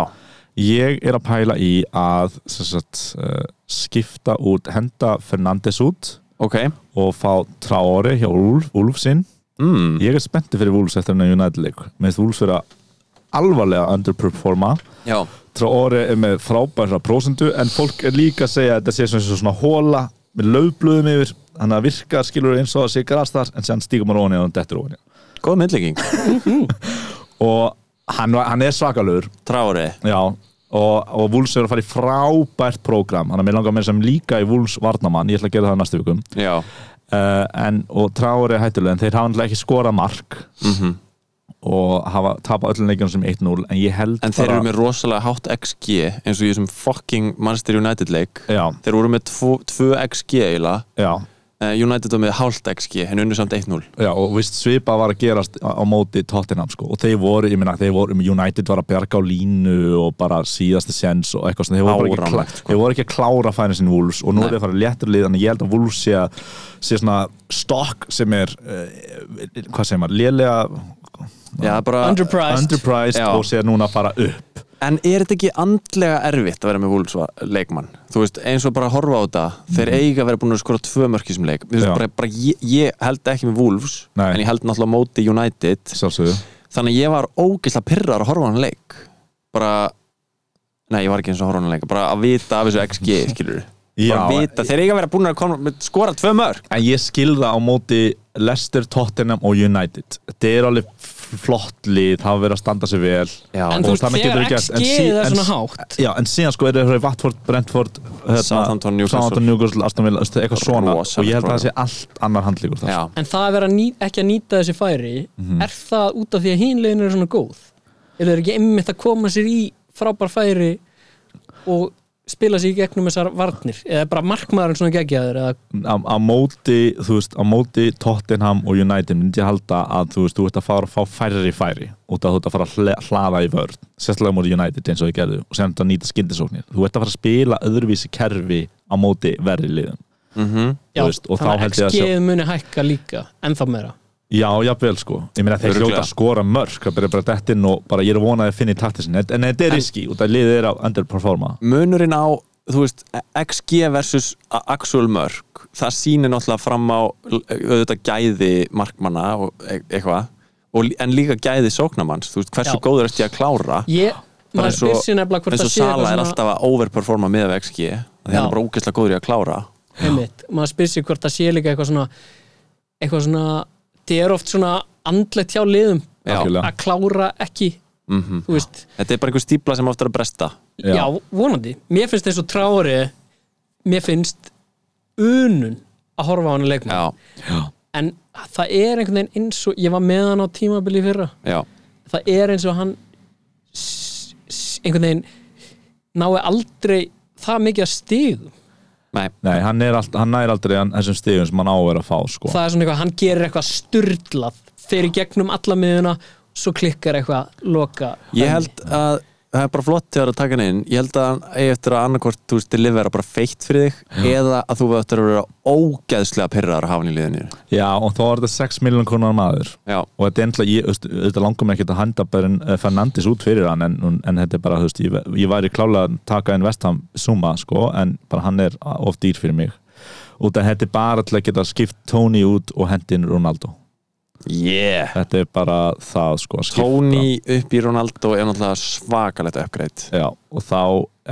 Ég er að pæla í að sem sagt, uh, skipta út, henda Fernandes út ok. og fá Traore hjá Úlf, Úlfsinn. Mm. Ég er spenntið fyrir Úlfs eftir hennar United leik. Minnst Úlfs vera alvarlega underperforma. Já, Traore er með frábæra prósendu en fólk er líka að segja að þetta sé svona, svona hóla með löfblöðum yfir. Þannig að virka skilur eins og að sé gras þar en sen maður ofan í og hann dettur í góð myndlegging og hann, hann er svakalur Trári, já og, og Wolves er að fara í frábært prógram. Hann er með langar með sem líka í Wolves varnamann ég ætla að gera það næstu vikum. Uh, en, og Traore er hættulega en þeir hafa náttúrulega ekki skorað mark. Mhm. Og hafa tapað öllum leikjunum sem 1-0 en ég held En þeir eru með rosalega hátt XG eins og í þessum fucking Manchester United leik. Já, Þeir voru með 2 XG eiginlega. Já, Eh, United var með hálft XG en unnu samt 1-0 já, og vist svipa var að gerast á, móti Tottenham sko. og þeir voru, ég meina, þeir voru United var að bjarga á línu og bara síðasti sens og eitthvað svona, þeir voru, bara ekki, sko. þeir voru ekki að klára fæna sinni Wolves og nú er þeir farið léttur lið að ég held að Wolves sé, að- sé svona stokk sem er uh, hvað segir maður, lélega Já, bara Underpriced. underpriced og sé núna að fara upp. En er þetta ekki andlega erfitt að vera með Wolves leikmann? Þú veist, eins og bara að horfa á þetta þeir eiga að vera búin að skora tvö mörki sem leik. Bara, bara ég, ég held ekki með Wolves Nei. en ég held náttúrulega móti United. Sjálfsögðu. Þannig að ég var ógeðslega pyrrar að horfa á hann leik. Bara nei, ég var ekki eins og horfa á hann leik bara að vita af þessu XG, skilur Já, þeir eiga að vera búin að koma, skora tvö mörk. En ég skilða á móti Leicester, Tottenham og United. Þetta er alveg flott lið það hafa verið að standa sig vel Já, En þú veist, það þegar verið gert. En XG er en- svona hátt Já, en síðan sko er það Watford, Brentford hérna, Southampton, Newcastle. Aston Villa eitthvað svona og ég held að það sé allt annar handlíkur En það að vera ný, ekki að nýta þessi færi Mhm. Er það út af því að hinlegin eru svona góð? Er þeir ekki einmitt að koma sér í frábær færi og spila sér í gegnum þessar varnir? Eða bara markmaðurinn svona geggjaður eða? Á, á móti, þú veist, á móti Tottenham og United myndi ég halda að þú veist, þú ert að fara að fá færri færi út að þú ert að fara að hlaða í vörð sérstaklega á móti United eins og þau gerðu og sem þetta nýta skyndisóknir, þú ert að fara að spila öðruvísi kerfi á móti verri liðum. Mhm. Já, Þú veist, og þá þannig að ég að sjá- XG muni hækka líka ennþá meira Já, jafnvel sko, ég meina þeir hljóta að skora mörg það byrja bara dett inn og bara ég er að vona að finna í taktisin en en þetta er riski út að liðið er að underperforma. Munurinn á þú veist, XG versus actual mörk, það sýnir náttúrulega fram á auðvitað gæði markmanna og e eitthvað og en líka gæði sóknamanns þú veist, hversu Já. góður í að klára? Ég, Bara maður eins og- spyr sér nefnilega hvort eins það og sé Sala er eitthvað alltaf að overperforma með af XG því hann Já. er bara ógeðslega góður í að klára. Einmitt, maður spyr sér hvort það sé líka eitthvað svona það er oft svona andlegt hjá liðum Já. Að klára ekki, mm þú veist. Þetta er bara einhver stípla sem ofta er að bresta. Já. Já. vonandi, mér finnst eins og trári mér finnst unun að horfa á hann að leikma en það er einhvern veginn eins og ég var með hann á tímabili í fyrra. Já, það er eins og hann einhvern veginn nái aldrei það mikið að stigum nei Nei, hann, er allt, hann nær aldrei hann- þessum stigum sem hann á að vera að fá sko. það er svona eitthvað, hann gerir eitthvað sturdlað fyrir gegnum alla miðuna svo klikkar eitthvað loka ég held að það er bara flott þegar að taka hann inn. Ég held að hann eigi eftir að annarkvort þú veist, delivera bara feitt fyrir þig eða að þú eftir að vera ógeðslega pyrraður að hafa hann í liðinu Já, og þá er þetta 6 miljón konar maður. Já, og þetta er ennlega, þetta langar mér ekki að handa bara uh, Fernandes út fyrir hann en, en þetta er bara, þú veist, ég, ég væri klálega að taka inn Vestham suma, sko en bara hann er of dýr fyrir mig. Af þetta er bara til að geta skipt Tony út og hendin Ronaldo yeah. Þetta er bara það, sko. Tony upp í Ronaldo er náttúrulega svakalegt uppgreitt og þá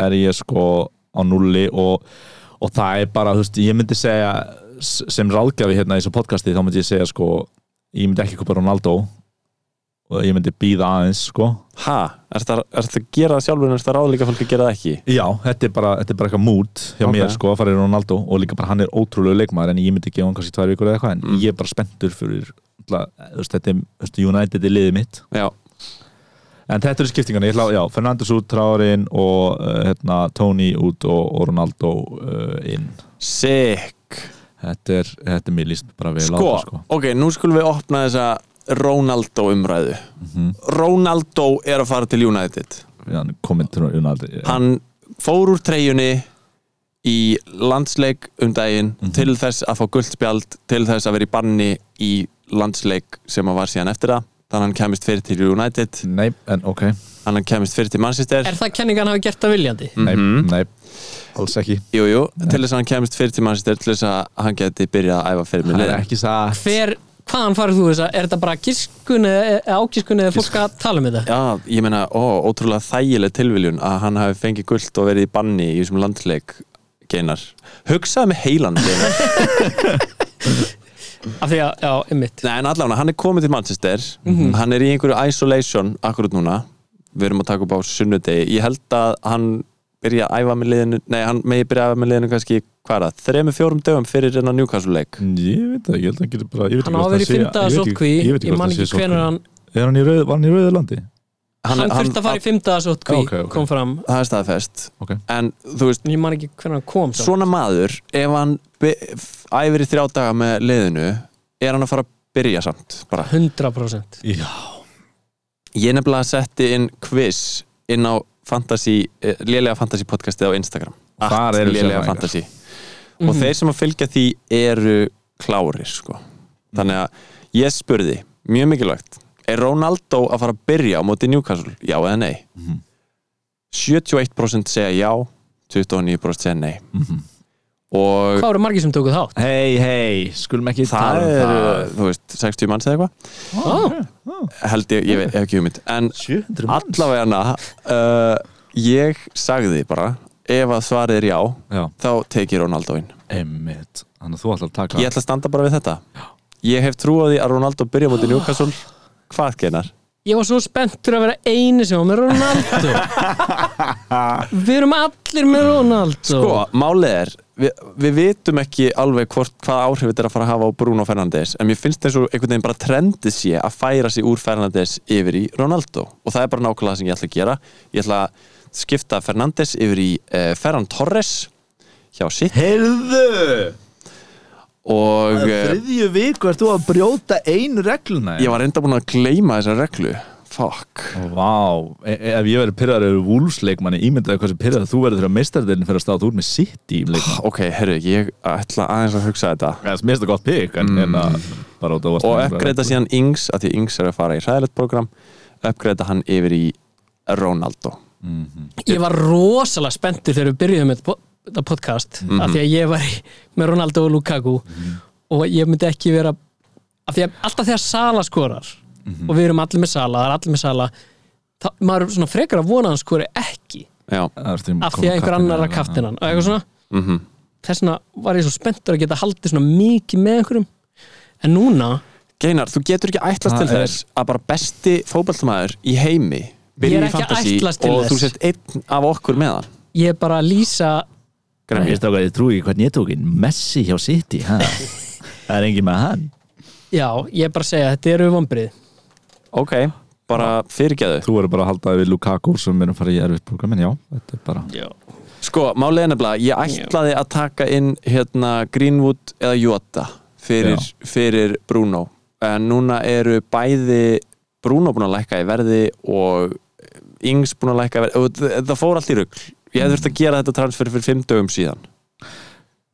er ég sko á nulli og, og það er bara, veist, ég myndi segja sem ráðgjafi hérna í þessu podcasti þá myndi ég segja sko, ég myndi ekki kópa Ronaldo og ég myndi býða aðeins sko. Ha, er þetta að gera það sjálfur en er þetta ráðlíka fólk að gera það ekki? Já, þetta er bara, þetta er bara eitthvað mút hjá Ok. mér sko að fara í Ronaldo. Og líka bara hann er ótrúlega leikmaður en ég myndi gefa hann kannski tvær vikur eða eitthvað en Mm. ég er bara spenntur fyrir þetta er, United er liðið mitt. Já, en þetta eru skiptingarna, ég ætla, já, Fernandes út Trárin og uh, hérna, Tony út og, og Ronaldo uh, inn. Sick. Þetta er, þetta er mér líst bara á sko, það sko. ok, nú skulum við opna þessa Ronaldo umræðu Mhm. Ronaldo er að fara til United hann til Ronaldo já. hann fór úr treyjunni í landsleik um daginn Mhm. til þess að fá guldspjald til þess að vera í banni í landsleik sem að var síðan eftir það þannig að hann kemist fyrir til United Nei, en ok þannig að hann kemist fyrir til Manchester er það kenningan hafi gert það viljandi? Nei, Mhm. nei, alls ekki jú, jú, til þess að hann kemist fyrir til Manchester til þess að hann geti byrjað að æfa fyrir Það með er ekki satt hver, hvaðan farið þú þess að er þetta bara gískun eða ágískun eða fólk að tala um þetta? Já, ég meina, ó, ótrúlega þægileg tilviljun að hann hafi fengið guld og verið í banni í þessum landsleik geinar. Hugsaði með heilan geinar. af því að, já, ymmit Nei, en allavega, hann er komið til Manchester hann er í einhverju isolation akkurat núna við erum að taka upp á sunnudegi ég held að hann byrja að æfa með liðinu nei, hann megi byrja að æfa með liðinu kannski hvað er það, þremur fjórum dögum fyrir enn Newcastle leik Ég veit það, ég held að hann getur bara Hann ekki á að hvort vera í fymta sótkví ég man ekki sótkví. hann Er hann í rauð, var hann í rauðu landi? Hann þurfti að fara í fymta sótkví Ok, ok. Kom fram það er staðfest Ok. en þú veist, ég man ekki hvenær hann kom svo. svona maður ef hann æfir í þrjá daga með liðinu er hann að fara að byrja samt bara. 100% Já ég nefnilega setti inn quiz inn á fantasy, eh, lélega fantasy podcastið á Instagram Þar eru lélega sérfræðingar. fantasy og þeir sem að fylgja því eru klárir sko. þannig að ég spurði mjög mikilvægt er Ronaldo að fara að byrja á móti Newcastle, já eða nei? 71% segja já 29% segja nei. Og Hvað voru margir sem tóku þátt? Hei, hei, skulum ekki það tala um er, þú veist, 60 manns eða eitthvað. Ó, held ég, ég veit, hef ekki hugmynd. En 700 manns. allavegana uh, ég sagði bara ef að svarið er já Já, þá tekið Ronaldo inn. Emmitt Þannig að þú ætlar að taka ég ætla að standa bara við þetta. Ég hef trú á því að Ronaldo byrja mútið Newcastle. Hvað genar? Ég var svo spenntur að vera eini sem var með Ronaldo. Við erum allir með Ronaldo. Sko, málið er við, við vitum ekki alveg hvort, hvað áhrif þetta er að fara að hafa á Bruno Fernandes en mér finnst eins og einhvern veginn bara trendið sé að færa sig úr Fernandes yfir í Ronaldo. Og það er bara nákvæmlega það sem ég ætla að gera. Ég ætla að skipta Fernandes yfir í uh, Ferran Torres hjá sitt Heyrðu! Og uh, Þriðju viku ert þú að brjóta einu regluna ég var reynda búin að gleyma þessa reglu. Fuck. Vá, e e ef ég verið pyrraður yfir vúlsleikmanni ímyndaði hvað sem pyrraður þú verður þegar meistardelin fyrir að stáða út með sitt í leikmann ok, herru, ég ætla aðeins að hugsa þetta. Það er mest að gott pík en, en að bara út á og uppgreita síðan Ings að því Ings er að fara í hræðilegt program uppgreita hann yfir í Ronaldo Ég var rosalega spenntur þegar við byrjuðum með þetta podcast af því að ég var í, með Ronaldo og Lukaku og ég myndi ekki vera af því að alltaf þegar Sala skorar og við erum allir með Sala, það er allir með Sala þá, maður er svona frekar að vona að hann skori ekki. Já, af því að einhver annar að kaftinan og eitthvað svona. Mhm. Þess vegna var ég svo spenntur að geta haldið svona mikið með einhverjum. En núna, Geinar, þú getur ekki ætlast Það til er- þess að bara besti fótballtamaður í heimi Er byrja í ekki að fantasy ætlast til og þess. þú sért einn af okkur með hann ég er bara að lýsa. Ég stók að ég trúi ekki hvernig ég tók inn Messi hjá City ha? Það er engin með hann já, ég er bara að segja, þetta eru vombrið ok, bara fyrirgeðu Þú verður bara að halda við Lukaku sem er að fara í erfitt program en já, þetta er bara já. sko, málið er nefnilega, ég ætlaði að taka inn hérna Greenwood eða Jota fyrir, fyrir Bruno en núna eru bæði Bruno búin að lækka í verði og Ings búin að þ- það fór allt í rugl. Ég hefði þurft að gera þetta transfer fyrir fimm dögum síðan.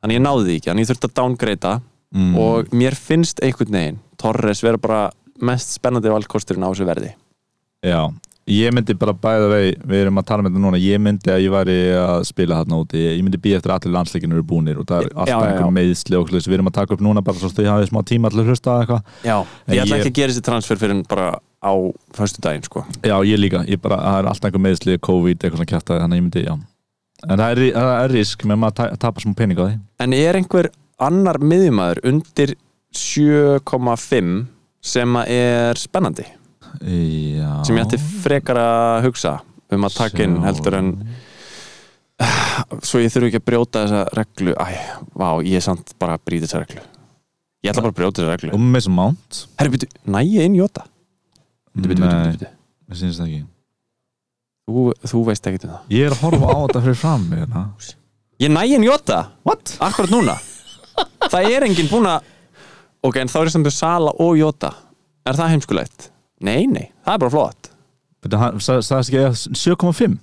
Þannig ég náði því ekki, þannig ég þurft að downgreita mm. og mér finnst einhvern veginn Torres vera bara mest spennandi valkosturinn á þessu verði. Já, ég myndi bara bæða vei við erum að tala um þetta núna, ég myndi að ég væri að spila þarna úti, ég myndi býja eftir að allir landsleikinu eru búnir og það er alltaf já, já. einhver meðsli og við erum að taka upp núna bara svo þau hafið smá tíma allir hlusta að eitthvað. Já, ég ætla ég- ekki að gera þessi transfer fyrir bara á föstu daginn sko. Já, ég líka, ég bara, það er alltaf einhver meðsli COVID, eitthvað svona kjæft þannig að ég myndi, já. En það er, það er risk með maður að ta- tapa smá pening á því. En er einhver annar miðjumæður undir 7,5 sem að er spennandi? Já. Sem ég ætti frekar að hugsa um að taka inn heldur en svo ég þurfi ekki að brjóta þessa reglu. Æ, vá, ég er samt bara að brýta þessa reglu. Ég ætla bara að brjóta þessa reglu. Og með sem mount? Herri, byrju, næ ég inn Jóta? Byrju, byrju. Mér syns það ekki. Þú, þú veist ekki um það. Ég er að horfa á þetta fyrir fram mig, hérna. Ég næ inn Jóta? What? Akkurat núna. Það er enginn búin að Ok, en þá er það Sala og Jóta Er það heimskulegt? Nei, nei, það er bara flott. Þetta, hann- sa- sagðist ekki að 7,5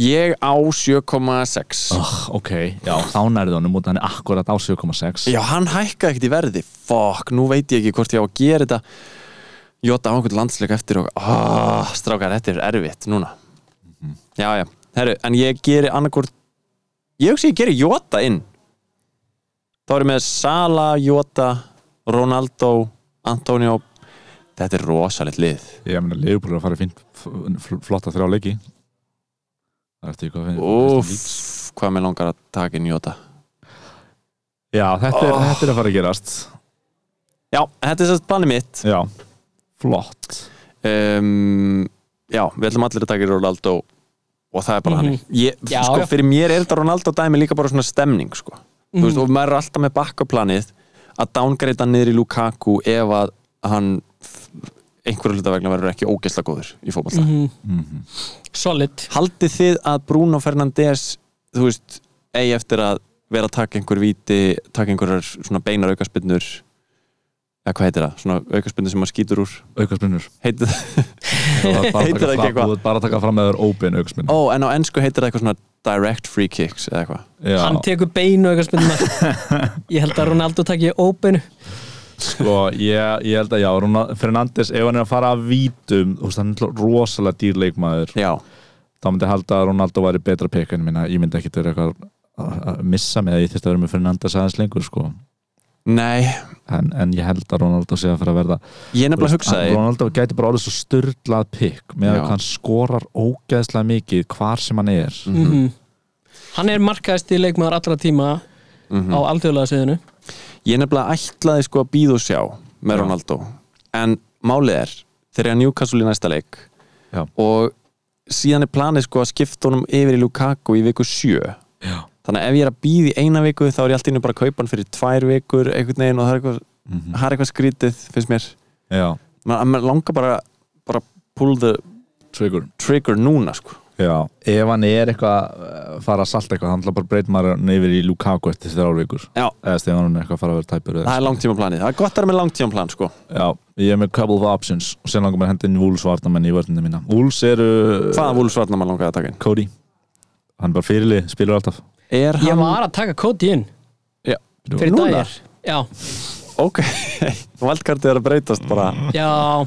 Ég á 7,6 oh, Ok, já, þá nærði honum út hann er akkurat á 7,6 Já, hann hækkaði ekkert í verði. Fuck, nú veit ég ekki hvort ég á að gera þetta Jóta á einhvern landsleik eftir og oh, Strákar, þetta er erfitt núna. Já, já, herru, en ég geri annarkvort Ég hugsi ég geri Jóta inn. Þá erum með Sala, Jóta Ronaldo, Antonio. Þetta er rosalegt lið. Ég meina, Leopold er að fara í fínt f- f- flotta þrjá leiki. Það er eftir hvað Úff, hvað með langar að taka inn Jóta Já, þetta er, Oh. þetta er að fara að gerast. Já, þetta er sérst planið mitt. Já, flott um, Já, við ætlum allir að taka í Ronaldo og það er bara Mhm. hannig ég, Já, sko, já. Fyrir mér er þetta Ronaldo dæmi líka bara svona stemning sko. þú veist, og maður er alltaf með bakkaplanið að downgreita niður í Lukaku ef að hann einhverju hluta vegna verður ekki ógeðsla góður í fótballa Mhm. Solid Haldið þið að Bruno Fernandes þú veist, eigi eftir að vera að taka einhver víti, taka einhverjar svona beinar aukaspinnur eða hvað heitir það, svona aukaspinnur sem maður skýtur úr. Aukaspinnur heitir það, Heitir það ekki eitthvað? Þú ert bara að taka fram með þér open aukaspinnur ó, en á ennsku heitir það eitthvað svona direct free kicks eða eitthvað. Já, Hann tekur beinu spilna Ég held að Ronaldo takki óbeinu sko, ég, ég held að já Fernandes, ef hann er að fara að vítum þú veist, hann er rosalega dýr leikmaður. Já, þá myndi ég halda að Ronaldo væri betra pekka en minna, ég myndi ekki vera eitthvað að- missa mig að ég þyrfti að vera með nei en, en ég held að Ronaldo sé að fara að verða Ég er nefnilega Þú veist, hugsaði Ronaldo gæti bara orðið svo styrlað pikk með að hann skorar ógeðslega mikið hvar sem hann er mm Hann er markaðist í leikmaður allra tíma Mhm. á alþjóðlega sviðinu Ég er nefnilega ætlaði sko að býða og sjá með Já. Ronaldo en málið er þegar að Newcastle í næsta leik Já. og síðan er planið sko að skipta honum yfir í Lukaku í viku sjö Já. Þannig að ef ég er að býða í eina viku þá er ég alltaf innu bara að kaupa hann fyrir tvær vikur einhvern veginn og það er eitthvað, Mhm. það er eitthvað skrítið finnst mér, Já, maður man langar bara bara pull the trigger. trigger núna sko. Já, ef hann er eitthvað að fara að salta eitthvað, hann ætla bara að breyta maður hann yfir í Lukaku eftir þrjár vikur. Já. eða þegar hann er eitthvað að fara að vera tæpur eða það er langtíma planið, það er gott að vera með langtíma plan sko. Já, ég er með couple of options og sen langar mér að henda inn Wolves varnamenn í vörninu mína. Wolves eru hvaða vúlsvarnar maður langaði að taka inn? Cody. Hann er bara fyrirlið, spilur alltaf er Ég hann, var að taka kóti inn. Fyrir Núna? dagir Já, ok. Valdkartið er að breytast bara. Já,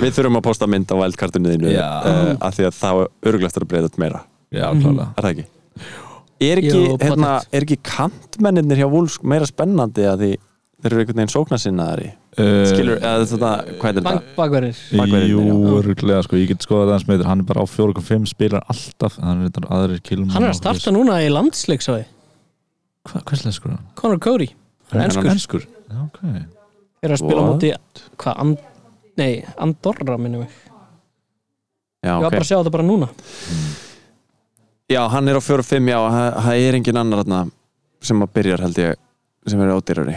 Við þurfum að posta mynd á wildcardinu þínu Já. uh, af því að þá örglegt er að breyta meira. Já, klálega. Er það ekki? Er ekki, Jú, hérna, pottet. er ekki kantmennir hjá Wolves meira spennandi að því þeir eru einhvern veginn sóknarsinnaðari uh, Skilur, eða þetta, hvað er bank, þetta? bakverðir bakverðirnir, Jú, já. örgulega, sko, ég get skoðað það hans með hann er bara á 4.5 spilar alltaf en hann er þetta aðrir kilum Hann er að starta núna í landsleik svo Hva, Hvers leið sko hann? Conor Cody Hann er Hann enskur Enskur? Já, ok Er að spila á What? móti Hvað, and, nei, Andorra minnum mig Já, Ég var ok. bara að sjá þetta bara núna já, hann er á 4-5, já, það er engin annar þarna sem að byrjar held ég sem er ódýrari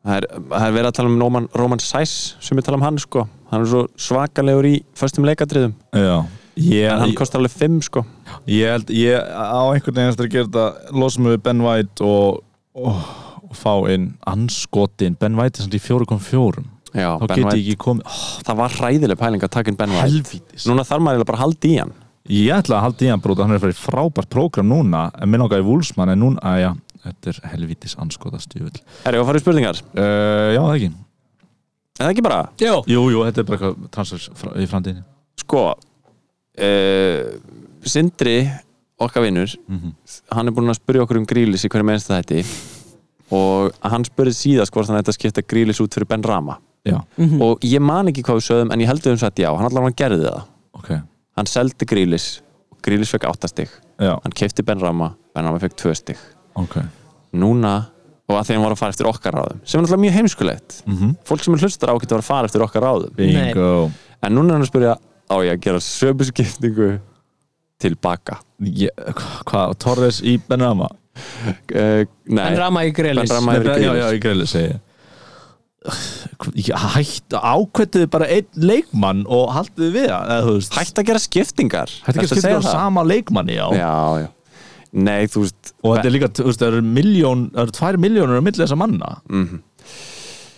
Það er, það er verið að tala um Roman, Roman Sæs sem við tala um hann, sko. Hann er svo svakalegur í föstum leikadriðum Já. Ég, en hann kostar alveg 5, sko. Ég held, ég á einhvern veginn eftir að gera þetta losa mig við Ben White og, og, og fá inn anskotin Ben White er samt í 4.4 Já, þá Ben get ég ekki komið oh, það var hræðileg pæling að taka inn Ben White. Helvítis. Núna þarf maður bara að halda í hann. Ég ætla að halda í hann bróta, hann er í frábært prógram núna en minn okkar í Wulsmann en núna, að já, þetta er helvítis anskotast jöfull. Er ég að fara í spurningar? Uh, já, það ekki. Er það ekki bara? Jó, Jú, jú, þetta er bara eitthvað transfers frá, í framtíðinni. Sko uh, Sindri okkar vinnur Mm hann er búinn að spyrja okkur um grílis í hverju mennst þetta og hann spurði síðast hvort hann ætti að skipta grílis út fyrir Ben Rama Já, Mhm. og ég man ekki hvað við sögðum en ég heldur um svo að já, hann allavega gerði það ok. hann seldi grílis grílis fekk 8 stig Já, hann kefti Ben Rama, Ben Rama fekk 2 stig ok. núna, og að hann var að fara eftir okkar ráðum sem er náttúrulega mjög heimskulegt. Mm fólk sem er hlustar á getur að fara eftir okkar ráðum. Bingo. en núna er hann að spyrja á ég að gera sömuskiptingu tilbaka Ég, hvað, Torres í Benrama? uh, nei, En Rama í Grelis Ben Rama- Maður er Já, já, í. Ég. Hætt, ákvettið bara einn leikmann og haldið við það, hætt að gera skiptingar. Hætti ekki að skipta segja á sama leikmanni, já. já, já nei, þú veist Og þetta er líka, þú veist, það eru miljón, það eru tvær miljónur á milli þessa manna. Mhm.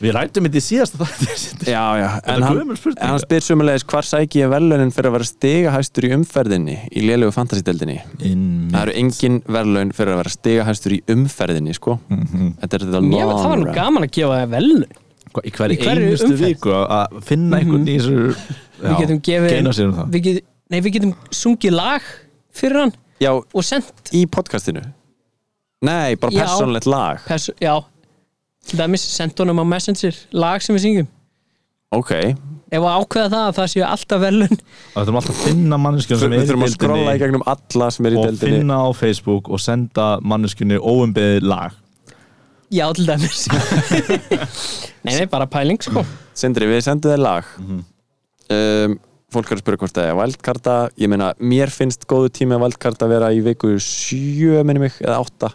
Við rættum þetta í síðasta þætti. já, já, en hann, en hann spyr sumulegis hvar sæki ég verðlaunin fyrir að vera stigahæstur í umferðinni í lélegu fantasy-deldinni Inn það eru engin verðlaun fyrir að vera stigahæstur í umferðinni sko. Mhm. þetta er þetta Ég veit, það var nú gaman að gefa það Hva- Í hverju Í hverri einustu umferð? viku að- að finna einhvern í þessu Við getum gefið Geina sér um það Nei, við getum sungið lag fyrir hann já, og sendt í podcastinu? Nei, bara Já. persónlegt lag. Pers Já, til dæmis sendt honum á Messenger lag sem við syngjum. Ok, Ef að ákveða það að það séu alltaf velun Það þurfum alltaf að finna manneskjum sem við er í þurfum að skrolla í deildinni gegnum alla sem er í og deildinni. finna á Facebook og senda manneskjunni óumbeðið lag. Já, til dæmis. Nei, nei, bara pæling sko. Sindri, við sendum þér lag. Mhm. um, fólk er að spyrja hvort það er valdkarta ég meina, mér finnst góðu tími að valdkarta vera í viku sjö minni mig, eða átta.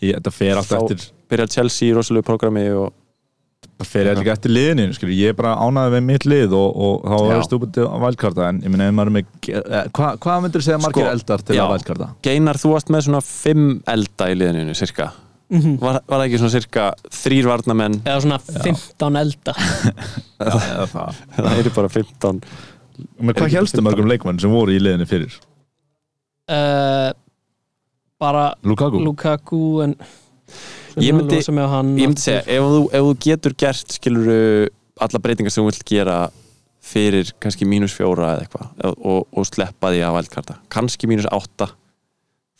Ég, þetta fer alltaf Þá- eftir byrja Chelsea í rosalegu prógrami og það fer alltaf eftir liðinu skilur. ég er bara ánaði með mitt lið og, og þá Já. er stúbundið á vælkarta en ég er með eh, hva, hvað myndir segja margir Sko, eldar til já. að vælkarta? Geinar, þú varst með svona fimm elda í liðinu, cirka var, var það ekki svona cirka þrýr varnamenn eða svona 15 elda. Eða það. Það eru bara 15 Men hvað helstu mörgum leikmann sem voru í liðinu fyrir? uh, bara Lukaku? Lukaku en Ég myndi- hann ég myndi segja, ef þú, ef þú getur gert skiluru alla breytingar sem þú vilt gera fyrir kannski mínus fjóra eða eitthvað og, og sleppa því að valdkarta kannski mínus átta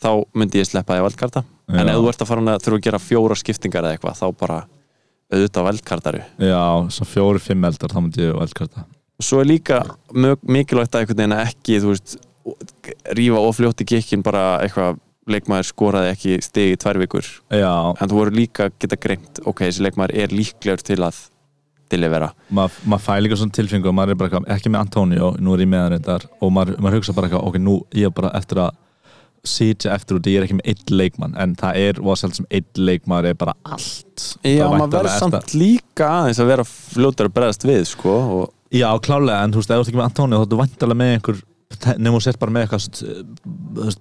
þá myndi ég sleppa því að valdkarta en ef þú ert að fara að þurfa að gera fjóra skiptingar eða eitthvað þá bara auðvitað valdkartaru Já, svo fjóri, fimm eldar, þá myndi ég vælkarta og svo er líka mjög mikilvægt að einhvern veginn að ekki veist, rífa ofljótt í gikkin bara eitthvað leikmaður skoraði ekki stig í tvær vikur. Já, en þú voru líka að geta greint ok, þessi leikmaður er líklegur til að delivera maður mað fæ líka svona tilfinningu og maður er bara ekki með Antonio nú er ég með hann reyndar og maður, maður hugsa bara eitthvað, ok, nú ég er bara eftir að sitja eftir út, ég er ekki með einn leikmann en það er voðsælt sem einn leikmann er bara allt. Já, Það maður verður er samt líka aðeins að vera fljótar að bregðast við sko, og Já, klálega, en þú veist, ef þú ert ekki með Antonio þá ertu vantalega með einhver nefnum þú sett bara með eitthvað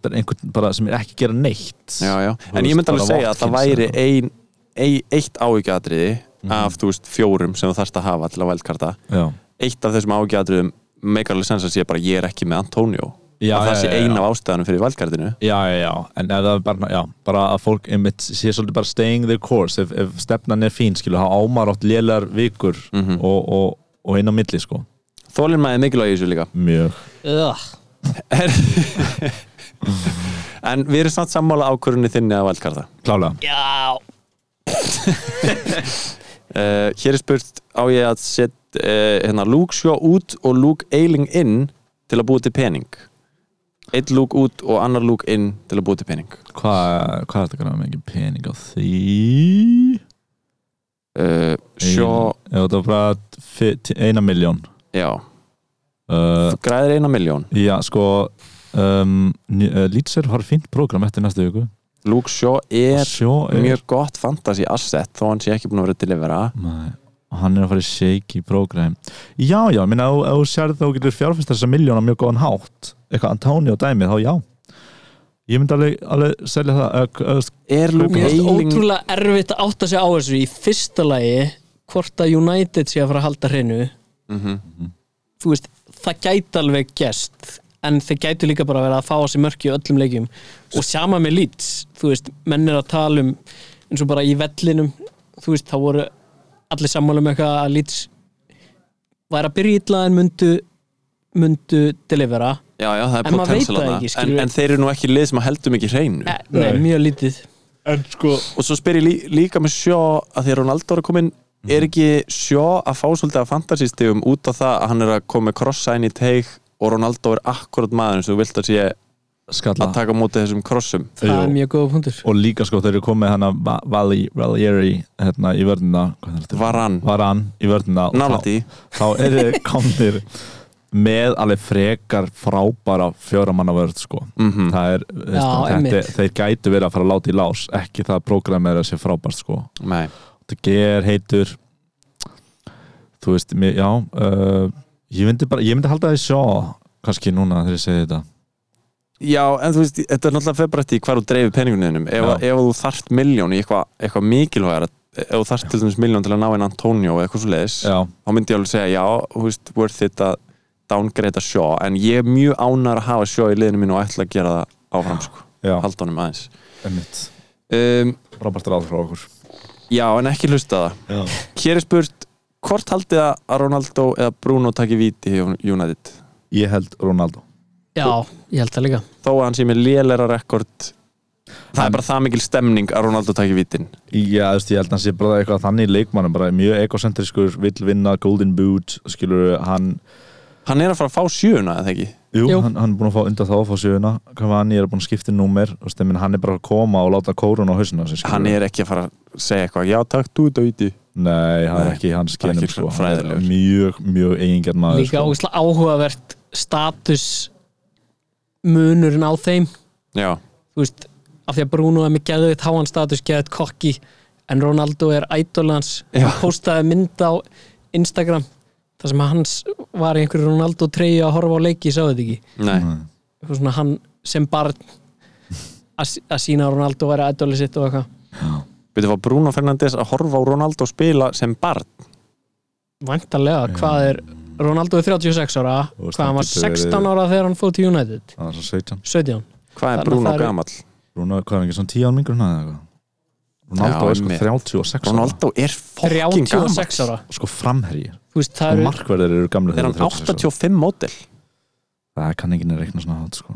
bara einhvern sem er ekki að gera neitt. Já, já. En ég myndi alveg bara segja að það væri ein, ein, eitt áhyggjadriði Mhm. af þú veist, fjórum sem þú þarfst að hafa til að vældkarta eitt af þessum áhyggjadriðum meikar alveg sens að sé bara ég er ekki með Antonio. Já, að það sé eina af ástæðanum fyrir vældkartinu Já, já, já, en ef það er bara, bara að fólk einmitt sé svolítið bara staying their course. Ef, ef stefnan er fín, skilu, þá ámar átt lélegar vikur Mhm. og, og, og inn á milli, sko. Þólinn maður er mikilvæg í þessu líka? Mjög. En við erum samt sammála ákvörunni þinni að vældkarta Klálega. Já, uh, Hér er spurt á ég að setja uh, hérna, Luke Shaw út og Luke Eiling inn til að búa til pening? Eitt Luke út og annar Luke inn til að búa til pening? Hvað hva er þetta grann með ekki pening á því? uh, Shaw, Já, það var bara eina miljón já. Uh, Þú græðir eina miljón Já, sko um, uh, Leeds er farið fínt prógram eftir næstu viku. Luke Shaw er Sjó er mjög gott fantasy asset þó hann sé ekki búin að vera að delivera. Nei, og hann er að fara í shaky program. Já, já, minna, ef ef þú sér þá getur fjárfæst þessa miljóna mjög góðan hátt. Eitthvað Antonio dæmi, þá já. Ég myndi alveg, alveg selja það Er Eiling ótrúlega erfitt að átta sig á þessu. Í fyrsta lagi hvort að United sé að fara að halda hreinu Mhm. þú veist, það gæti alveg gest en þeir gætu líka bara að vera að fá á sig mörki í öllum leikjum. Og sama með Leeds, þú veist, menn er að tala um eins og bara í vellinum þú veist, þá voru allir sammála um eitthvað að Leeds væri að byrja illa en mundu mundu delivera. Já, já, það er En maður veit það ekki, en, en þeir eru nú ekki lið sem að heldur mikið hreinu. Eh, nei, mjög lítið. En sko Og svo spyr ég lí, líka með sjó að því að Ronaldo er að koma inn er ekki sjó að fá svolítið af fantasystegum út á það að hann er að koma með krossa inn í teig og Ronaldo er akkurat maður sem þú vilt að sé skalla. að taka á móti þessum krossum það er mjög góða punktur. Og líka sko þeir eru komið hana Vali, Valieri hérna í vörðina Varan, Varan í vörðina og Nalati þá, þá eru komnir með alveg frekar frábæra fjóramanna vörð sko. Mm það er, Já, þetta, þeir gætu verið að fara að láta í lás. Ekki það að prógramera sé frábært sko. Nei, ger heitur. Þú veist, mér, já uh, ég myndi bara, ég myndi halda það í sjó kannski núna þegar ég segi þetta. Já, en þú veist, þetta er náttúrulega eftir hvar þú dreifir peningunum ef, ef þú þarft miljón í eitthvað eitthva mikilvægar ef þú þarft til dæmis miljón til að ná einn Antonio eða eitthvað svo leiðis, þá myndi ég alveg segja já, þú veist, worth it að downgrade sjó, en ég er mjög ánæður að hafa sjó í liðinu mínu og ætla að gera það áfram, sko, halda honum aðeins. Einmitt. Um, frábært ráð frá okkur Já, en ekki hlusta það. Já. Hér er spurt, hvort haldið að Ronaldo eða Bruno taki víti í United? Ég held Ronaldo. Já, ég held það líka. Þó að hann sé með lélera rekord það er bara það mikil stemning að Ronaldo taki vítin. Já, þú veist, ég held að hann sé bara eitthvað þannig leikmannum, bara mjög egocentriskur, vill vinna Golden Boot, skilur hann hann er að fara að fá sjöuna, eða ekki? Jú, Jú. Hann, hann er búin að fá undan þá að fá sjöuna. Ég er búin að skipta númer. Meina, hann er bara að koma og láta kórun á hausina á hann er ekki að fara að segja eitthvað já, takk, þú þetta víti Nei, hann er ekki hans það er genum sko. Mjög, mjög eigingjarn maður líka sko. áhugavert status munurinn á þeim. Já, veist, af því að Bruno er með geðveitt háan status, geðveitt kokki en Ronaldo er idolans Já. hann postaði mynd á Instagram þar sem hans var í einhverju Ronaldo treyju að horfa á leiki, sáðu þetta ekki? Nei, eitthvað svona hann sem barn að að sína að Ronaldo væri idoli sitt og eitthvað. Byrju var Bruno Fernandes að horfa á Ronaldo spila sem barn? Væntanlega, hvað er Ronaldo er 36 ára, Og hvað hann var getur verið- 16 ára þegar hann fór til United? Það er svo 17 17 Hvað er Þannig að Bruno það eru- gamall? Rúna, hvað er hann ekki, svona 10 án mingur hana eða eitthvað Ronaldo Já, er sko einmitt. 36 ára. Ronaldo er fokkin gamall. 36 ára? Og sko framherji. Þú veist, Og eru markverðir eru gamlir Er hann 85 mótil? Það kann ekki neina reikna svona hátt sko.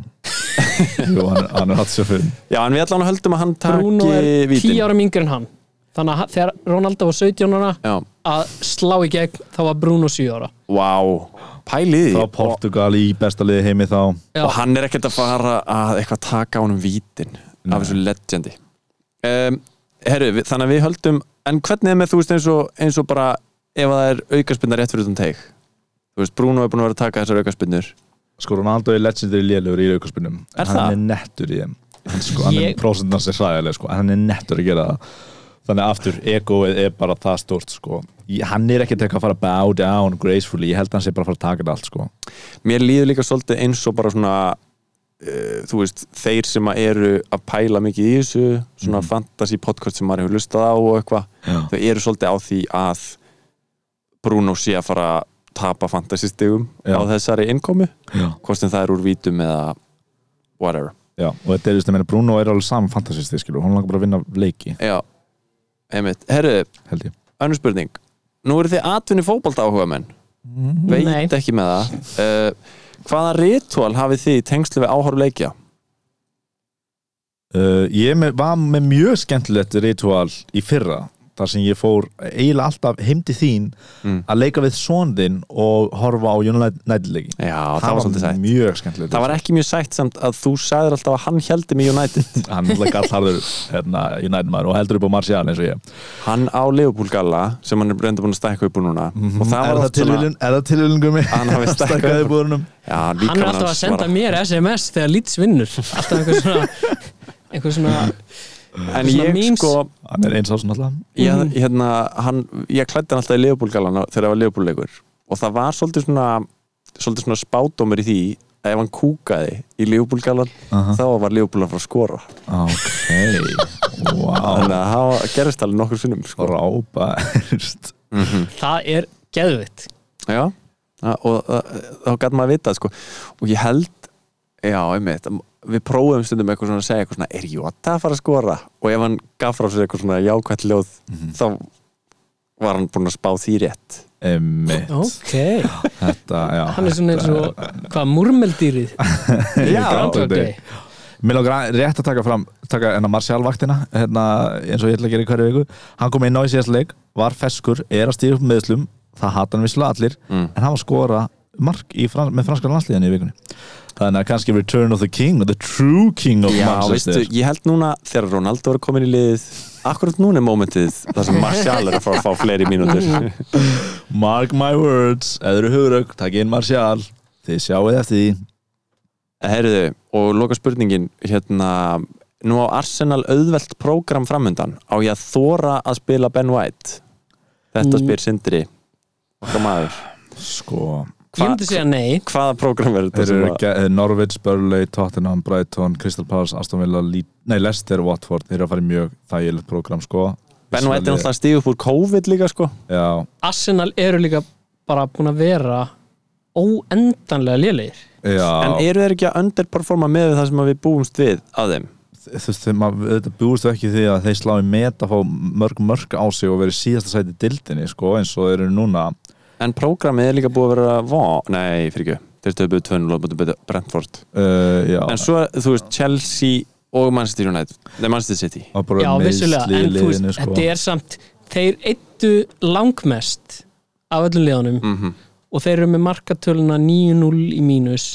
Jú, hann, er- hann er 85 Já, en við allan höldum að hann Bruno er taki 10 vítin ára mingur en hann. Þannig að hann- þegar Ronaldo var 17 ára Já, að slá í gegn, þá var Bruno 7 ára. Vá, pælið Frá því. Portugal í besta liði heimi þá. Já. Og hann er ekkert að fara að eitthvað taka á honum vítin Nei. af þessu legendi um, Herru, þannig að við höldum En hvernig er með þú veist eins og, eins og bara ef að það er aukaspinna rétt fyrir utan teig? Þú veist, Bruno er búin að vera að taka þessar aukaspinnur Sko Ronaldo er legendary lélugur í aukarspinnum Hann það? er nettur í þeim. Hann, sko, hann Ég- er prósendans er hræðileg sko, en hann er nettur að gera það. Þannig aftur, egoið er bara það stórt sko. Hann er ekkert eitthvað að fara bow down gracefully, ég held að hann sé bara að fara að taka þetta allt sko. Mér líður líka svolítið eins og bara svona þú veist, þeir sem að eru að pæla mikið í þessu svona Mhm. fantasy podcast sem maður hefur lustað á og eitthvað, Já. þau eru svolítið á því að Bruno sé að fara að tapa fantasy stigum Já. á þessari innkomu, Já. hvort sem það er úr vítum eða whatever Já, og þetta er, just, ég meina, Bruno er alveg saman fantasisti, skilu, hann langar bara að vinna leiki, Já, einmitt, herru, önnur spurning nú eru þið atvinni fótbolta áhuga menn veit Nei. ekki með það uh, hvaða ritual hafið þið í tengslu við áhorf leikja? Uh, ég með, var með mjög skemmtilegt ritual í fyrra, þar sem ég fór eiginlega alltaf heim til þín Mm. að leika við sonðinn og horfa á United-leiki. Já, það, var svolítið sætt mjög skemmtilegt. Það var ekki mjög sætt samt að þú sagðir alltaf að hann heldur með United hann er alltaf gallharður hérna, United maður og heldur upp á Martial eins og ég. Hann á Liverpool galla sem hann er reynda búin að stækka upp úr núna og það er, var það er það tilviljun gummi? Hann hafi stækkað upp. búðunum. Já, Hann er alltaf að senda var- mér SMS þegar Leeds vinnur Alltaf einhver svona einhver svona En ég memes. sko Hann er eins og svona alltaf. ég, Mhm. hérna, hann, ég klæddi hann alltaf í Liverpool gallan þegar það var Liverpool leikur og það var svolítið svona svolítið svona spádómur í því að ef hann kúkaði í Liverpool gallan Aha. þá var Liverpool að fara að skora Ok, wow. þannig að það gerist alveg nokkur sinnum sko. Rábært. mm Það er geðvitt Já, það- og uh, þá gæti maður að vita sko. og ég held já, einmitt, við prófum stundum eitthvað svona að segja eitthvað svona, er Jota að fara að skora? Og ef hann gaf frá sér eitthvað svona jákvætt ljóð þá var hann búinn að spá því rétt. Emmitt. Ok, Þetta, já. hann er svona eins og hvað, múrmeldýrið? Já, Groundhog þetta er- Day Mér lókar rétt að taka fram taka enna Martial-vaktina hérna, eins og ég ætla að gera í hverju viku. Hann kom inn á í síðast leik, var feskur er að stíða upp meðslum, það hata hann visslega allir Mm. en hann var að skora mark í frans með franska landsliðinu í vikunni þannig að kannski Return of the King the true king of Já, Manchester. veistu, ég held núna þegar Ronaldo er komin í liðið akkurat núna er momentið þar sem Martial er að fara að fá fleiri mínútur. Mark my words, eða eru hugraug takk inn Martial, þið sjáuð eftir því. Herðu, og loka spurningin hérna, nú á Arsenal auðvelt prógram framöndan á ég að þóra að spila Ben White? Þetta Mm. spyr Sindri okkar maður. Sko, Ég myndi segja nei. Hvaða prógram verður þeir þetta ge- Norwich, Burnley, Tottenham, Brighton Crystal Palace, Aston Villa, nei, Leicester Watford, þeir eru að fara í mjög þægilegt program sko. Ben White er náttúrulega að stíða upp úr COVID líka sko. Já, Arsenal eru líka bara búin að vera óendanlega já. En eru þeir ekki að underperforma með það sem við búumst við að þeim? Þú veist, þetta búist ekki því að þeir slá í met að fá mörg mörg á sig og verið síðasta sæti dildinni, sko, eins og eru núna en prógramið er líka búið að vera vá, nei, fyrir ekki, þeir stöðbuð 2-0 og búið Brentford. Uh, en svo, þú veist, Chelsea og Manchester United, nei, Manchester City. Og Já, vissulega, en þú veist, sko. þetta er samt þeir eittu langmest af öllum liðanum mm og þeir eru með markatöluna 9-0 í mínus.